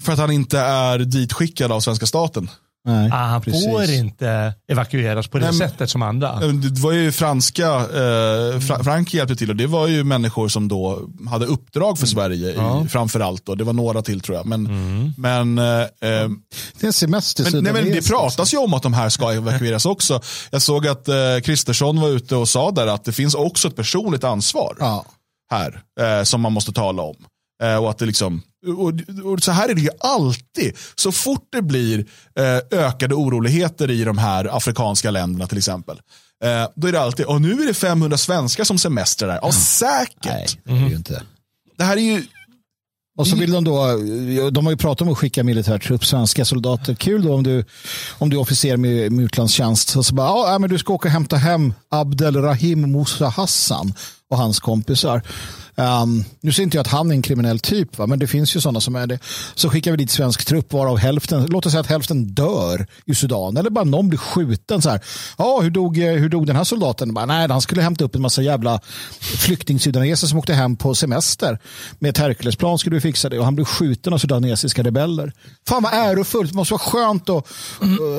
För att han inte är ditskickad av svenska staten. Nej, Ah, han precis. får inte evakueras på det Nej, sättet som andra. Det var ju franska, eh, Fra Frankrike hjälpte till och det var ju människor som då hade uppdrag för Sverige i, framför allt. Och det var några till tror jag. Men, men, eh, eh, Det är en semester men, nej, men det pratas ju om att de här ska evakueras också. Jag såg att eh, Kristersson var ute och sa där att det finns också ett personligt ansvar. Ja. här eh, som man måste tala om. Eh, och att det liksom, och, och så här är det ju alltid. Så fort det blir eh, ökade oroligheter i de här afrikanska länderna till exempel. Eh, då är det alltid, och nu är det 500 svenskar som semestrar där. Ja, säkert. Nej, det är ju inte. Det här är ju, Och så vill de då, de har ju pratat om att skicka militärtrupp, svenska soldater. Kul då om du, om du är officer med, med utlandstjänst. Och så bara, ja men du ska åka och hämta hem Abdel Rahim Musa Hassan och hans kompisar. Um, nu säger inte jag att han är en kriminell typ, va? men det finns ju sådana som är det. Så skickar vi dit svensk trupp varav hälften, låt oss säga att hälften dör i Sudan. Eller bara någon blir skjuten. Så här. Ja, hur dog, eh, hur dog den här soldaten? Bara, nej, han skulle hämta upp en massa jävla flyktingsudaneser som åkte hem på semester. Med ett Herculesplan skulle vi fixa det. Och han blev skjuten av sudanesiska rebeller. Fan vad ärofullt. Det måste vara skönt att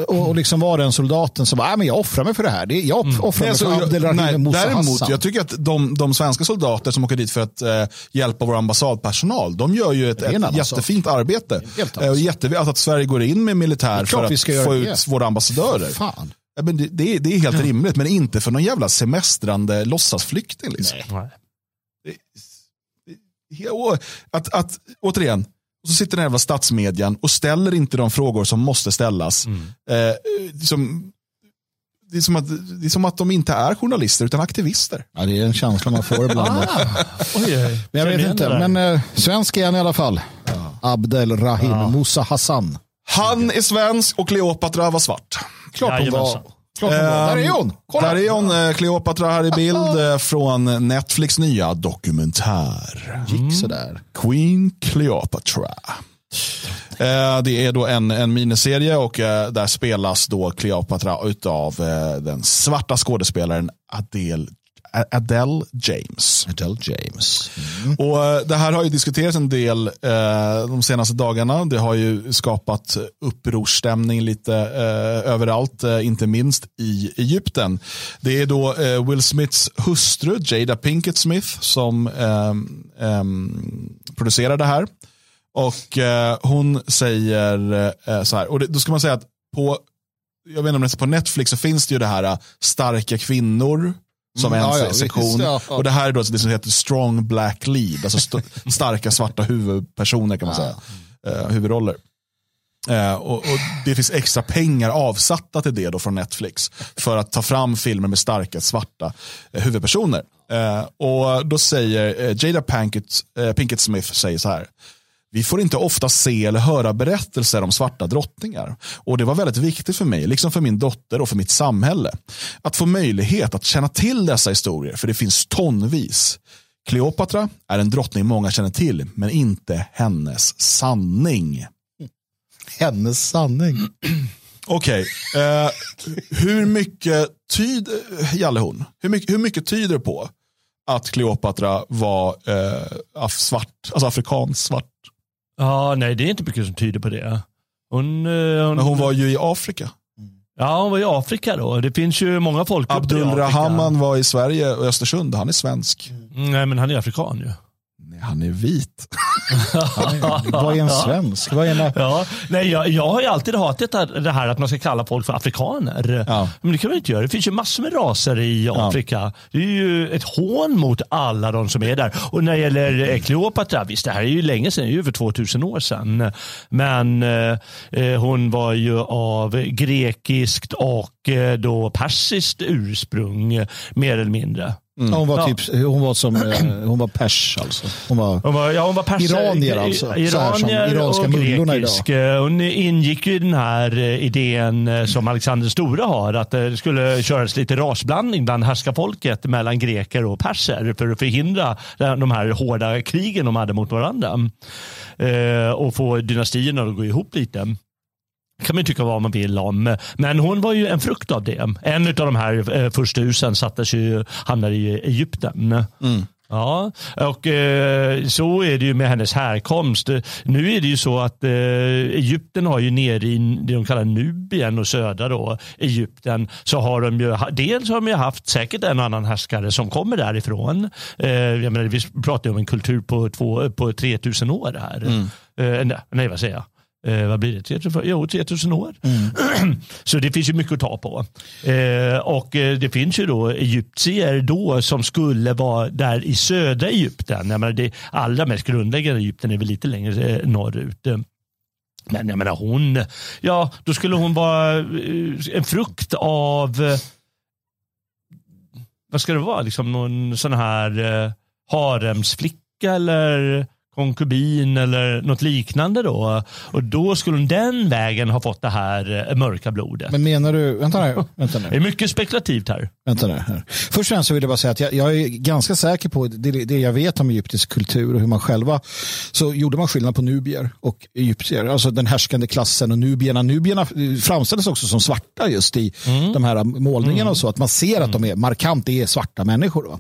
och, och liksom vara den soldaten som bara, nej, men jag offrar mig för det här. Det, jag offrar mig Nej, alltså, för Abdelrahim Musa däremot, Hassan. jag tycker att de, de svenska soldater som åker dit för att eh, hjälpa vår ambassadpersonal, de gör ju ett, ett jättefint arbete. Eh, och sak. jätteviktigt att Sverige går in med militär för vi att få det. ut våra ambassadörer. Fan. Ja, men det, det, är, det är helt rimligt, men inte för någon jävla semestrande låtsasflykting. Liksom. Nej. Ja, och Att, att, återigen, och så sitter den jävla statsmedien och ställer inte de frågor som måste ställas. Mm. Eh, liksom, det, är som att, det är som att de inte är journalister utan aktivister. Ja, det är en känsla man får ibland. Oj, oj. Men jag vet inte. Men eh, svensk är han i alla fall. Abdel Rahim Musa Hassan. Han är svensk och Kleopatra var svart. Klart hon var. Jajamensan. Klart hon var. Där är hon. Kolla. Där är hon, eh, Kleopatra här i bild eh, från Netflix nya dokumentär. Gick sådär. Queen Cleopatra. Eh, det är då en, en miniserie och eh, där spelas då Cleopatra utav eh, den svarta skådespelaren Adele, Adele James. Adele James. Och eh, Det här har ju diskuterats en del eh, de senaste dagarna. Det har ju skapat upprorsstämning lite eh, överallt, eh, inte minst i Egypten. Det är då Will Smiths hustru, Jada Pinkett Smith, som producerar det här. Och eh, hon säger eh, så här, och det, då ska man säga att på, jag vet inte om det är på Netflix så finns det ju det här eh, starka kvinnor som Mm, en ja, sektion. ja, ja. Och det här är då det som heter strong black lead, alltså st- <laughs> starka svarta huvudpersoner kan man säga, eh, huvudroller. Eh, och, och Det finns extra pengar avsatta till det då från Netflix för att ta fram filmer med starka svarta eh, huvudpersoner. Eh, och Då säger eh, Jada Pinkett, eh, Pinkett Smith säger så här. Vi får inte ofta se eller höra berättelser om svarta drottningar. Och det var väldigt viktigt för mig, liksom för min dotter och för mitt samhälle. Att få möjlighet att känna till dessa historier, för det finns tonvis. Kleopatra är en drottning många känner till, men inte hennes sanning. Hennes sanning. <clears throat> Okej, eh, hur mycket tyder, Jalle hon, hur mycket, hur mycket tyder på att Kleopatra var eh, svart, alltså afrikansk svart? Ja, nej det är inte mycket som tyder på det. Hon, eh, hon, Men hon var ju i Afrika. Ja, hon var i Afrika då. Det finns ju många Afrika. Abdulrahman var i Sverige och Östersund, han är svensk. Mm, Nej, men han är afrikan ju. Han är vit. <laughs> Vad är en svensk? Vad är en... Ja, nej, jag, jag har ju alltid hatat det det här att man ska kalla folk för afrikaner. Ja. Men det kan man inte göra. Det finns ju massor med raser i Afrika. Det är ju ett hån mot alla de som är där. Och när det gäller eh, Kleopatra, visst det här är ju länge sedan, det är ju över 2000 år sedan. Men eh, eh, hon var ju av grekiskt och eh, då persiskt ursprung mer eller mindre. Ja, Hon var, Ja. typ, hon var som eh, hon var pers alltså. Hon var, Hon var, ja, hon var perser, Iranier alltså, Iranier iranska och grekisk. Eh, Hon ingick ju i den här eh, idén som Alexander Stora har, att det skulle köras lite rasblandning bland härskarfolket mellan greker och perser för att förhindra de här hårda krigen de hade mot varandra. Och få dynastierna att gå ihop lite kan man tycka vad man vill om. Men hon var ju en frukt av det. En av de här eh, första husen sattes ju, hamnade i Egypten. Ja, och eh, så är det ju med hennes härkomst. Eh, Nu är det ju så att eh, Egypten har ju nere i det de kallar Nubien och södra då, Egypten så har de ju, dels har de ju haft säkert en annan härskare som kommer därifrån. Eh, jag menar, vi pratar ju om en kultur på, två, på 3000 år här. Eh, nej, nej, vad säger jag? Eh, vad blir det? 3000, jo, 3000 år. <clears throat> Så det finns ju mycket att ta på. Eh, och eh, det finns ju då egyptier då som skulle vara där i södra Egypten. Jag menar, det allra mest grundläggande Egypten är väl lite längre eh, norrut. Men jag menar hon, ja då skulle hon vara eh, en frukt av, vad ska det vara, liksom någon sån här eh, haremsflicka eller konkubin eller något liknande då. Och då skulle hon den vägen ha fått det här eh, mörka blodet. men menar du, vänta nu, <laughs> vänta nu. Det är mycket spekulativt här. Vänta nu. Här. Först och främst så vill jag bara säga att jag, jag är ganska säker på det, det jag vet om egyptisk kultur och hur man själva så gjorde man skillnad på nubier och egyptier. Alltså den härskande klassen och nubierna. Nubierna eh, framställdes också som svarta just i de här målningarna och så. Att man ser att de är markant, det är svarta människor. Då.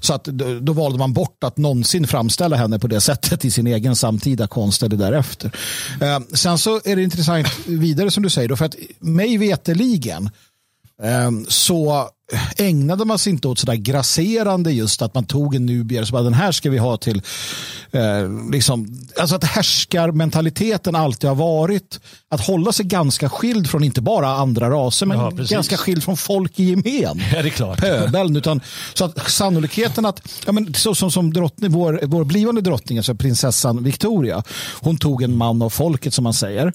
Så att då, då valde man bort att någonsin framställa henne på det sättet i sin egen samtida konst eller därefter. Eh, sen så är det intressant vidare som du säger, då, för att mig veteligen så ägnade man sig inte åt sådär grasserande just att man tog en nubier och så bara den här ska vi ha till eh, liksom, alltså att härskarmentaliteten alltid har varit att hålla sig ganska skild från inte bara andra raser men Ja, ganska skild från folk i gemen. Ja, det är klart. Pöbeln, utan så att sannolikheten att, ja, men så som, som drottning, vår, vår blivande drottning, alltså prinsessan Victoria, hon tog en man av folket som man säger.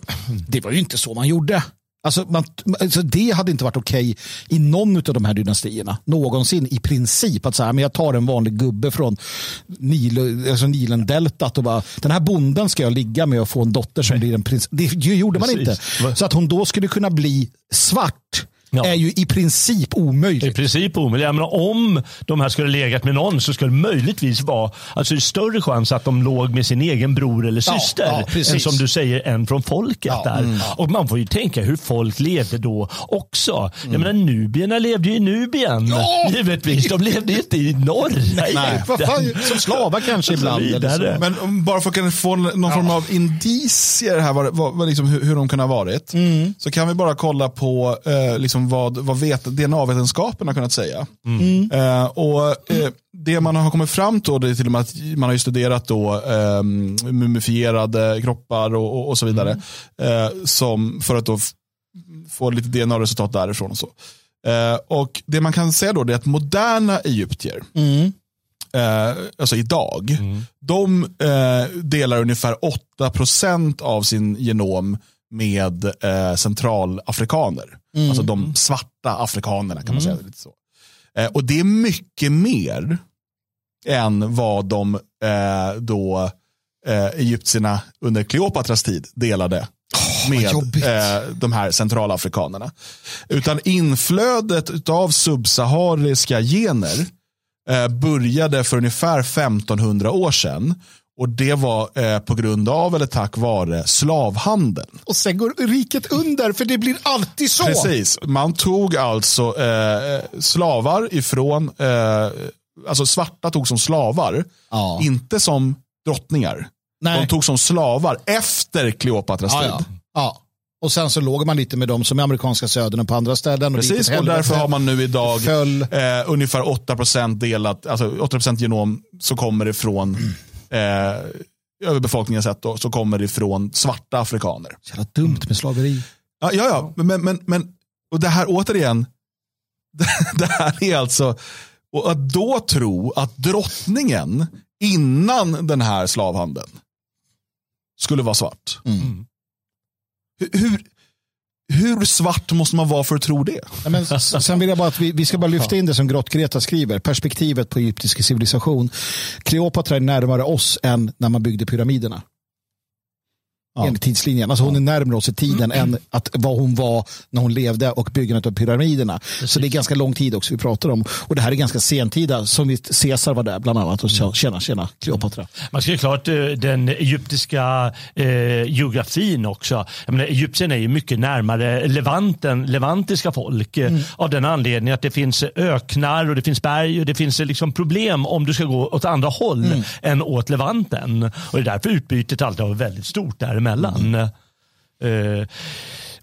Det var ju inte så man gjorde. Alltså, man, alltså det hade inte varit okej i någon av de här dynastierna. Någonsin i princip. Att säga, men jag tar en vanlig gubbe från Nil, alltså Nilendeltat och bara, den här bonden ska jag ligga med och få en dotter som blir en prins. Det gjorde man Precis. inte. Så att hon då skulle kunna bli svart Ja. är ju i princip omöjligt. I princip omöjligt. Jag menar, om de här skulle legat med någon så skulle det möjligtvis vara alltså, större chans att de låg med sin egen bror eller Ja, syster ja, precis. än som du säger en från folket. Ja, där. mm. Och Man får ju tänka hur folk levde då också. Jag menar, nubierna levde ju i Nubien. Ja! Givetvis. De levde inte i norra Nej, vad fan, som slavar kanske Och så ibland. Eller så. vidare. Men om- bara för att få någon form av indicier här, vad, vad, liksom, hur, hur de kan ha varit, så kan vi bara kolla på eh, liksom vad, vad vet, DNA-vetenskapen har kunnat säga. Eh, och eh, Det man har kommit fram till, det är till och med att man har studerat då, eh, mumifierade kroppar och, och, och så vidare, eh, som, för att då få lite DNA-resultat därifrån och så. Eh, och Det man kan säga då är att moderna egyptier, eh, alltså idag, de eh, delar ungefär 8% av sin genom med eh, centralafrikaner. Alltså de svarta afrikanerna kan man säga. Lite så. Eh, och det är mycket mer än vad de eh, då eh, egyptierna under Kleopatras tid delade med jobbigt. eh, de här centralafrikanerna. Utan inflödet av subsahariska gener eh, började för ungefär 1500 år sedan. Och det var eh, på grund av eller tack vare slavhandeln. Och sen går riket under, för det blir alltid så. Precis, man tog alltså eh, slavar ifrån, eh, alltså svarta tog som slavar, Ja. inte som drottningar. Nej. De tog som slavar efter Kleopatras Ja, tid. ja. ja. Och sen så låg man lite med dem som är amerikanska södern och på andra ställen. Och Precis, och därför har man nu idag eh, ungefär 8% delat, alltså 8% genom så kommer det från eh, över befolkningen sett då, så kommer det från svarta afrikaner. Så jävla dumt med slaveri. Ja, ja, ja. Men, men, men och det här återigen, <laughs> det här är alltså, och att då tro att drottningen innan den här slavhandeln skulle vara svart. Mm. Hur, hur, svart måste man vara för att tro det? Ja, men, sen vill jag bara att vi, vi ska bara lyfta in det som Grott-Greta skriver. Perspektivet på egyptisk civilisation. Kleopatra är närmare oss än när man byggde pyramiderna. Ja. Enligt tidslinjen. Alltså hon är närmare oss i tiden än att vad hon var när hon levde och byggandet av pyramiderna. Så det är ganska lång tid också vi pratar om. Och det här är ganska sentida. Som vi, Caesar var där bland annat och sa tjena, tjena, Kleopatra. Man ska ju klart eh, den egyptiska eh, geografin också. Jag menar, Egypten är ju mycket närmare Levanten, levantiska folk. eh, Av den anledningen att det finns öknar och det finns berg och det finns eh, liksom problem om du ska gå åt andra håll än åt Levanten. Och det är därför utbytet alltid har varit väldigt stort däremellan. Eh,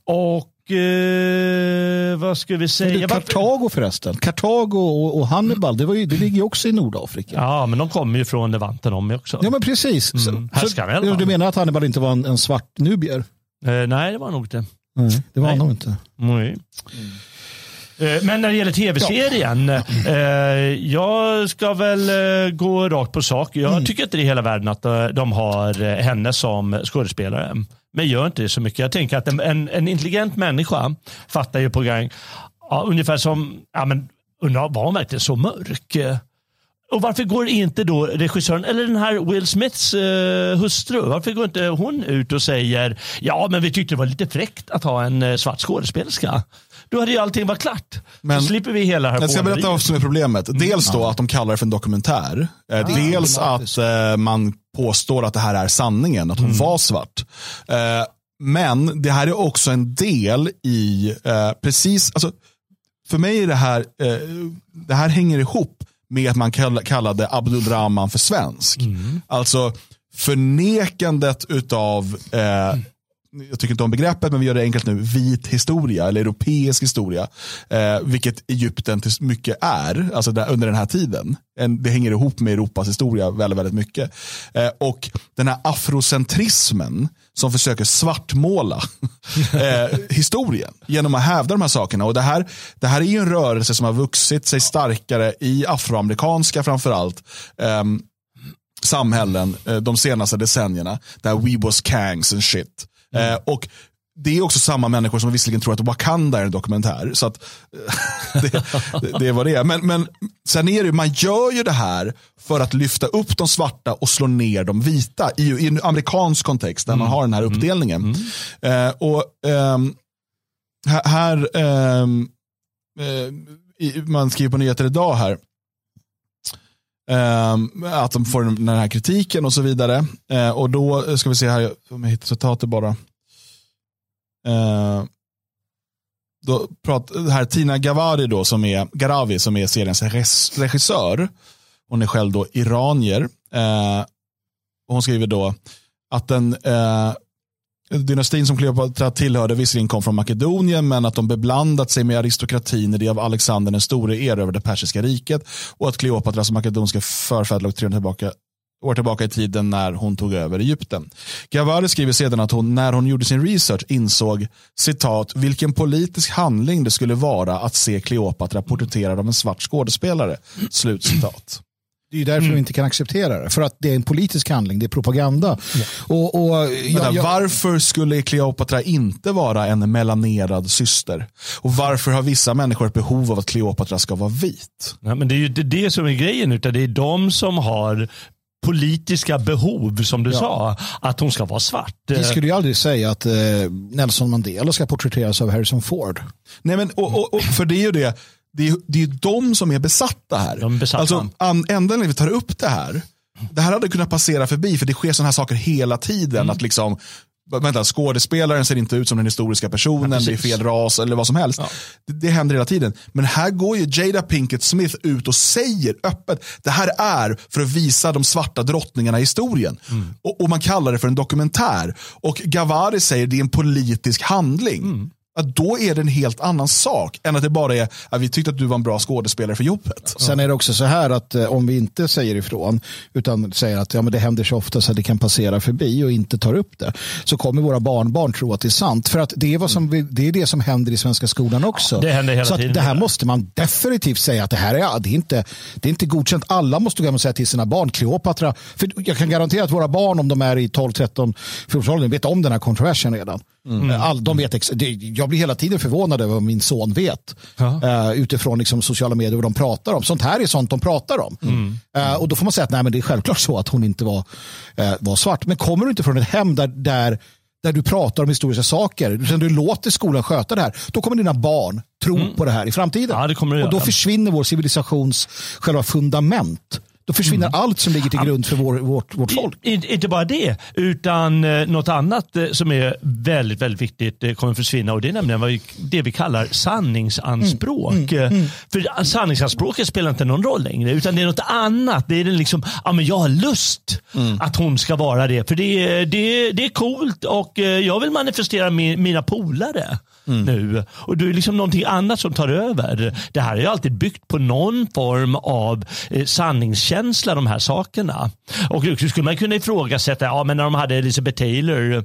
och eh, vad ska vi säga? Kartago förresten. Kartago och, och Hannibal, det, var ju, det ligger ju också i Nordafrika. Ja, men de kommer ju från Levanten de också. Ja men precis. Mm. så, du menar att Hannibal inte var en, en svart nubier? Eh, nej, det var nog inte. Nej, det var han nog inte. Nej. Eh, Men när det gäller tv-serien, eh, jag ska väl eh, gå rakt på sak. Jag tycker inte det är hela världen att de har henne som skådespelare. Men gör inte det så mycket. Jag tänker att en, en, en intelligent människa fattar ju på gång, ja, ungefär som, ja men undrar, var hon verkligen så mörk? Och varför går inte då regissören, eller den här Will Smiths eh, hustru, varför går inte hon ut och säger ja men vi tyckte det var lite fräckt att ha en eh, svart skådespelerska. Då hade ju allting varit klart. Men- så slipper vi hela här Jag ska berätta vad som är problemet. Mm. Dels då att de kallar det för en dokumentär. Eh, Dels att eh, man påstår att det här är sanningen, att hon Mm. var svart. Eh, Men det här är också en del i, eh, precis, alltså, för mig är det här, eh, det här hänger ihop med att man kall- kallade Abdul Rahman för svensk. Alltså förnekandet utav eh, jag tycker inte om begreppet, men vi gör det enkelt nu, vit historia eller europeisk historia. Eh, vilket Egypten till mycket är, alltså där, under den här tiden. En, det hänger ihop med Europas historia väldigt, väldigt mycket. Eh, och den här afrocentrismen som försöker svartmåla <laughs> eh, historien genom att hävda de här sakerna. Och det här, det här är ju en rörelse som har vuxit sig starkare i afroamerikanska framförallt. ehm, samhällen eh, de senaste decennierna. Där we was kangs and shit. Eh, och det är också samma människor som visserligen tror att Wakanda är en dokumentär. Så att, eh, <laughs> det, det, är vad det är. Men, men sen är det ju, man gör ju det här för att lyfta upp de svarta och slå ner de vita i, i en amerikansk kontext där man har den här uppdelningen. Eh, och ehm, här, i, man skriver på nyheter idag här Ehm, att de får den här kritiken och så vidare. Eh, och då ska vi se här om jag hittar citatet bara. Eh, då pratar, här Tina Gavari då, som är, Garavi som är seriens regissör. Hon är själv då iranier. Eh, och hon skriver då att den eh, dynastin som Kleopatra tillhörde visserligen kom från Makedonien men att de beblandat sig med aristokratin i det av Alexander den store erövrade persiska riket och att Kleopatras makedonska förfäder låg 300 tillbaka, år tillbaka i tiden när hon tog över Egypten. Gavari skriver sedan att hon när hon gjorde sin research insåg citat vilken politisk handling det skulle vara att se Kleopatra porträtterad av en svart skådespelare. Slutcitat. Det är därför Mm. vi inte kan acceptera det. För att det är en politisk handling, det är propaganda. Och, och, Vänta, jag, jag, Varför skulle Kleopatra inte vara en melanerad syster? Och varför har vissa människor ett behov av att Kleopatra ska vara vit? Ja, men det är ju inte det som är grejen, utan det är de som har politiska behov, som du sa, att hon ska vara svart. vi skulle ju aldrig säga att eh, Nelson Mandela ska porträtteras av Harrison Ford. Nej, men, och, och, och, för det är ju det, det är, det är de som är besatta här. De besatta. Alltså, an, när vi tar upp det här, det här hade kunnat passera förbi för det sker sådana här saker hela tiden. Mm. Att liksom, vänta, skådespelaren ser inte ut som den historiska personen, Ja, det är fel ras eller vad som helst. Det, det händer hela tiden. Men här går ju Jada Pinkett Smith ut och säger öppet, det här är för att visa de svarta drottningarna i historien. Mm. Och, och man kallar det för en dokumentär. Och Gavari säger det är en politisk handling. Mm. Att då är det en helt annan sak än att det bara är att vi tyckte att du var en bra skådespelare för jobbet. Sen är det också så här att eh, om vi inte säger ifrån utan säger att ja, men det händer så ofta så att det kan passera förbi och inte tar upp det så kommer våra barnbarn tro att det är sant. För att det är, vad som, vi- det, är det som händer i svenska skolan också. det händer hela så att tiden. det här måste man definitivt säga att det här är, det är, inte, det är inte godkänt. Alla måste gå och säga till sina barn, Kleopatra. För jag kan garantera att våra barn om de är i 12, 13, 14 åldern vet om den här kontroversen redan. All, de vet ex- det, jag blir hela tiden förvånad över vad min son vet. eh, utifrån liksom sociala medier och vad de pratar om. Sånt här är sånt de pratar om. Eh, och då får man säga att nej, men det är självklart så att hon inte var, eh, var svart. Men kommer du inte från ett hem där, där, där du pratar om historiska saker, utan du låter skolan sköta det här, då kommer dina barn tro på det här i framtiden. Ja, och då försvinner vår civilisations själva fundament. Då försvinner allt som ligger till grund för vår, vårt, vårt folk. In, inte bara det, utan eh, något annat eh, som är väldigt, väldigt viktigt eh, kommer försvinna och det är nämligen vad vi, det vi kallar sanningsanspråk. Eh, För sanningsanspråket spelar inte någon roll längre, utan det är något annat. Det är den liksom, ja men jag har lust att hon ska vara det, för det, är- det, det är coolt och jag vill manifestera min, mina polare. Nu. Och det är liksom någonting annat som tar över. Det här är ju alltid byggt på någon form av eh, sanningskänsla, de här sakerna. Och då skulle man kunna ifrågasätta, ja men när de hade Elizabeth Taylor,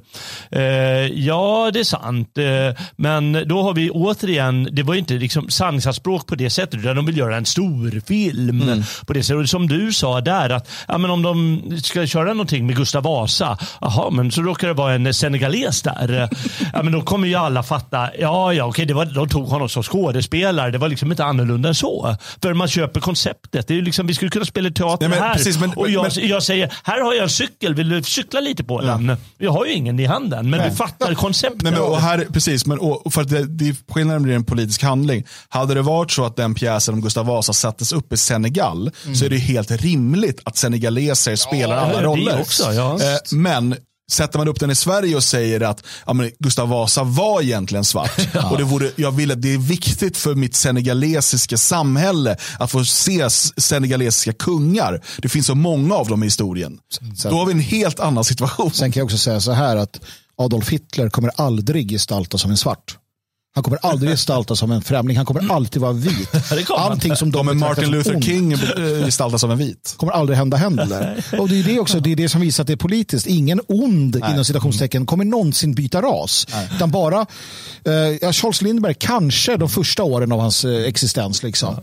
eh, ja det är sant. Eh, men då har vi återigen, det var ju inte liksom sanningsanspråk på det sättet, utan de vill göra en stor film på det sättet. Och som du sa där, att ja, men om de ska köra någonting med Gustav Vasa, aha, men så råkar det vara en senegales där. <laughs> ja, men då kommer ju alla fatta, ja, ja, okej, det var, de tog honom som skådespelare. Det var liksom inte annorlunda än så. För man köper konceptet. Det är liksom, vi skulle kunna spela teater Nej, men här. precis, men- och jag, men- jag säger, här har jag en cykel, vill du cykla lite på den? Jag har ju ingen i handen, men du fattar konceptet. Nej, men, och här, precis, men, och, för att det, det är skillnaden blir en politisk handling. Hade det varit så att den pjäsen om Gustav Vasa sattes upp i Senegal så är det helt rimligt att senegaleser spelar alla Mm. det roller. också, ja. Eh, men Sätter man upp den i Sverige och säger att ja, Gustav Vasa var egentligen svart. <laughs> och det, vore, jag vill att det är viktigt för mitt senegalesiska samhälle att få se senegalesiska kungar. Det finns så många av dem i historien. sen- Då har vi en helt annan situation. Sen kan jag också säga så här att Adolf Hitler kommer aldrig gestalta som en svart. Han kommer aldrig gestalta som en främling. Han kommer alltid vara vit. Allting som de Kommer Martin Luther King eh, gestaltas som en vit? kommer aldrig hända heller. Och det är det också, det är det som visar att det är politiskt. Ingen ond inom citationstecken kommer någonsin byta ras. Utan bara, eh, ja, Charles Lindbergh kanske de första åren av hans eh, existens. Liksom.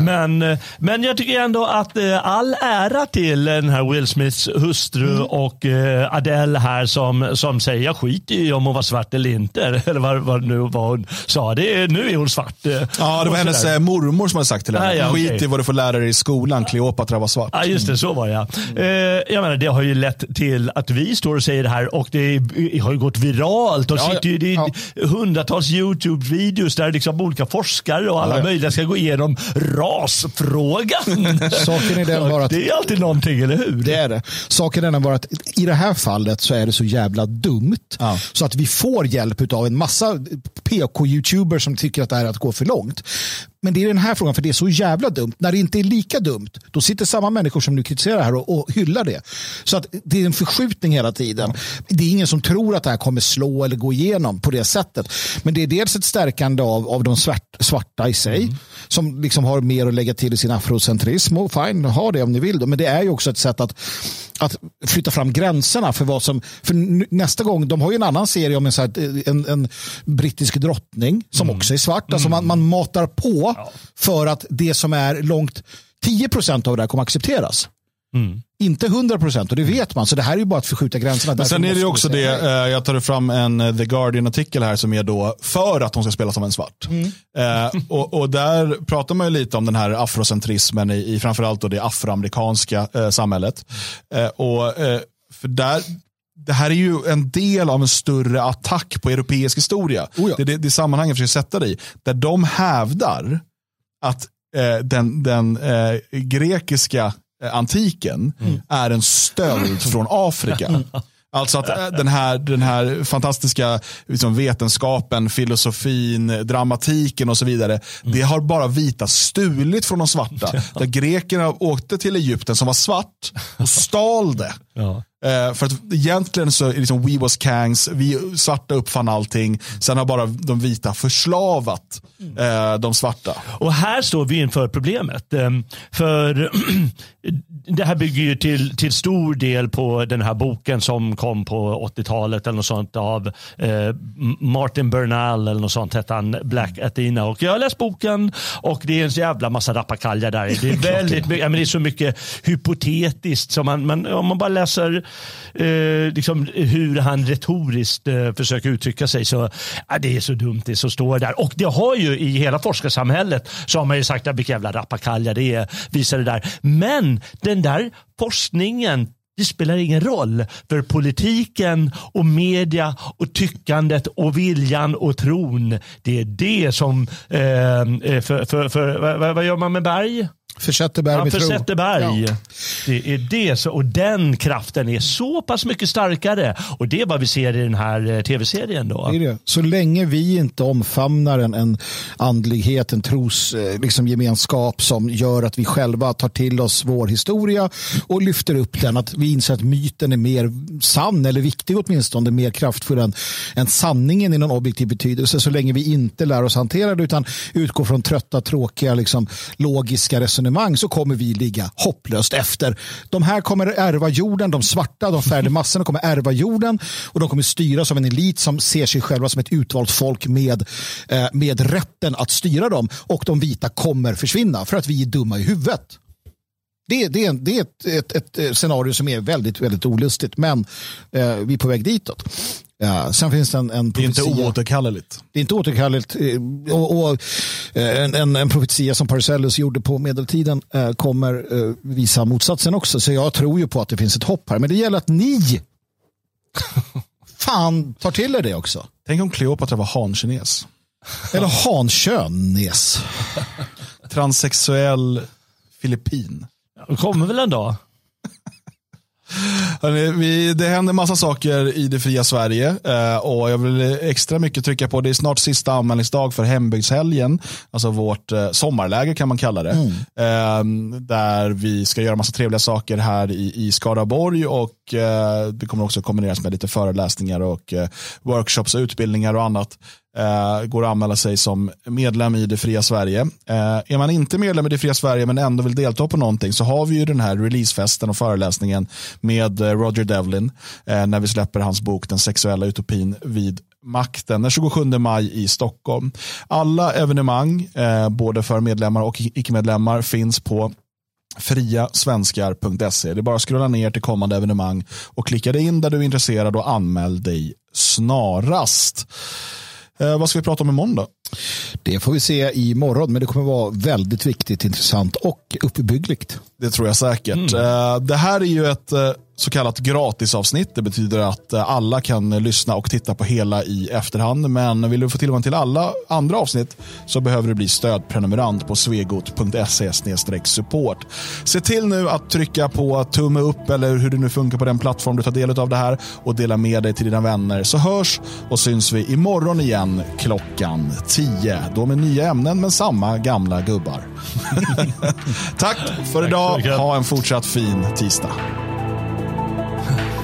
Men, eh, men jag tycker ändå att eh, all ära till den här Will Smiths hustru Mm. och Adele här som, som säger jag skiter i om hon var svart eller inte. <laughs> Eller vad, vad nu vad hon sa. Det är, nu är hon svart. Ja, det var hennes sådär. eh, mormor som hade sagt till henne. Ah, ja, Skit okej. i vad du får lära dig i skolan, Kleopatra var svart. Ja, just det. Så var det. ja. Eh, jag menar, det har ju lett till att vi står och säger det här och det har ju gått viralt. Och Ja, sitter ju, det är hundratals YouTube-videos där liksom olika forskare och alla möjliga ska gå igenom rasfrågan. <laughs> Saken är den bara att det är alltid någonting, eller hur? Det är det. Saken är den bara att i det här fallet så är det så jävla dumt Ja. så att vi får hjälp av en massa PK-youtubers som tycker att det här är att gå för långt. Men det är den här frågan, för det är så jävla dumt. När det inte är lika dumt, då sitter samma människor som nu kritiserar det här och, och hyllar det. Så att det är en förskjutning hela tiden. Det är ingen som tror att det här kommer slå eller gå igenom på det sättet. Men det är dels ett stärkande av, av de svart, svarta i sig, som liksom har mer att lägga till i sin afrocentrism. Och fine, ha det om ni vill. Då. Men det är ju också ett sätt att, att flytta fram gränserna för vad som... För nästa gång, de har ju en annan serie om en, så här, en, en brittisk drottning som också är svart. Alltså man, man matar på för att det som är långt 10 procent av det här kommer accepteras. Mm. Inte 100 procent och det vet man. Så det här är ju bara att förskjuta gränserna. Men sen är det ju också det, eh, jag tar fram en eh, The Guardian-artikel här som är då för att hon ska spela som en svart. Eh, och, och där pratar man ju lite om den här afrocentrismen i, i framförallt då det afroamerikanska eh, samhället. Eh, och, eh, för där, det här är ju en del av en större attack på europeisk historia. Oh ja. Det är det, det sammanhanget jag försöker sätta i. Där de hävdar att eh, den, den eh, grekiska eh, antiken är en stöld från Afrika. <laughs> Alltså att eh, den här, den här fantastiska liksom, vetenskapen, filosofin, dramatiken och så vidare. Det har bara vita stulit från de svarta. <laughs> Där grekerna åkte till Egypten som var svart och stal det. Ja. Eh, för att egentligen så är det liksom we was kangs, vi svarta uppfann allting. Sen har bara de vita förslavat eh, de svarta. Och här står vi inför problemet. Ehm, För <clears throat> det här bygger ju till, till stor del på den här boken som kom på 80-talet eller något sånt av eh, Martin Bernal eller något sånt hette han, Black Athena. Och jag har läst boken och det är en så jävla massa rappakalja där. Det är <laughs> väldigt mycket, ja, men det är så mycket hypotetiskt som man, man om man bara läser eh, liksom hur han retoriskt eh, försöker uttrycka sig så eh, det är så dumt det som står där. Och det har ju i hela forskarsamhället så har man ju sagt att vilka jävla rappakalja det är, visar det där. Men den där forskningen det spelar ingen roll för politiken och media och tyckandet och viljan och tron. Det är det som, eh, för, för, för, vad, vad gör man med berg? Försätter berg Ja, med tro. Zetterberg. Ja. Det är det. Så, och den kraften är så pass mycket starkare. Och det är vad vi ser i den här eh, tv-serien. då. Det det. Så länge vi inte omfamnar en, en andlighet, en tros eh, liksom gemenskap som gör att vi själva tar till oss vår historia och lyfter upp den. Att vi inser att myten är mer sann eller viktig åtminstone, mer kraftfull än, än sanningen i någon objektiv betydelse. Så länge vi inte lär oss hantera det utan utgår från trötta, tråkiga, liksom, logiska resonemang så kommer vi ligga hopplöst efter. De här kommer ärva jorden, de svarta, de färdiga massorna kommer ärva jorden och de kommer styras av en elit som ser sig själva som ett utvalt folk med, eh, med rätten att styra dem och de vita kommer försvinna för att vi är dumma i huvudet. Det, det, är- det är ett, ett, ett eh, scenario som är väldigt, väldigt olustigt men eh, vi är på väg ditåt. Ja, sen finns det en, en Det är inte profetia. oåterkalleligt. Det är inte återkalligt. eh, Och, och, eh, en, en, en profetia som Parcellus gjorde på medeltiden eh, kommer eh, visa motsatsen också. Så jag tror ju på att det finns ett hopp här. Men det gäller att ni fan tar till er det också. Tänk om Kleopatra var hankines. Eller hankönes. Transsexuell filippin. Det kommer väl en dag. Hörrni, vi, det händer massa saker i det fria Sverige eh, och jag vill extra mycket trycka på det är snart sista anmälningsdag för hembygdshelgen, alltså vårt eh, sommarläger kan man kalla det. Eh, där vi ska göra massa trevliga saker här i, i Skaraborg och eh, det kommer också kombineras med lite föreläsningar och workshops och utbildningar och annat. Eh, går att anmäla sig som medlem i det fria Sverige. Eh, är man inte medlem i det fria Sverige men ändå vill delta på någonting så har vi ju den här releasefesten och föreläsningen med eh, Roger Devlin eh, när vi släpper hans bok Den sexuella utopin vid makten den 27 maj i Stockholm. Alla evenemang, eh, både för medlemmar och icke-medlemmar, finns på friasvenskar.se. Det är bara att scrolla ner till kommande evenemang och klicka dig in där du är intresserad och anmäl dig snarast. Eh, vad ska vi prata om imorgon då? Det får vi se imorgon. Men det kommer vara väldigt viktigt, intressant och uppbyggligt. Det tror jag säkert. Eh, Det här är ju ett eh, så kallat gratisavsnitt. Det betyder att eh, alla kan lyssna och titta på hela i efterhand. Men vill du få tillgång till alla andra avsnitt så behöver du bli stödprenumerant på svegot.se support. Se till nu att trycka på tumme upp eller hur det nu funkar på den plattform du tar del av det här och dela med dig till dina vänner. Så hörs och syns vi imorgon igen klockan 10. Då med nya ämnen men samma gamla gubbar. <laughs> Tack för idag. Ha en fortsatt fin tisdag. Huh.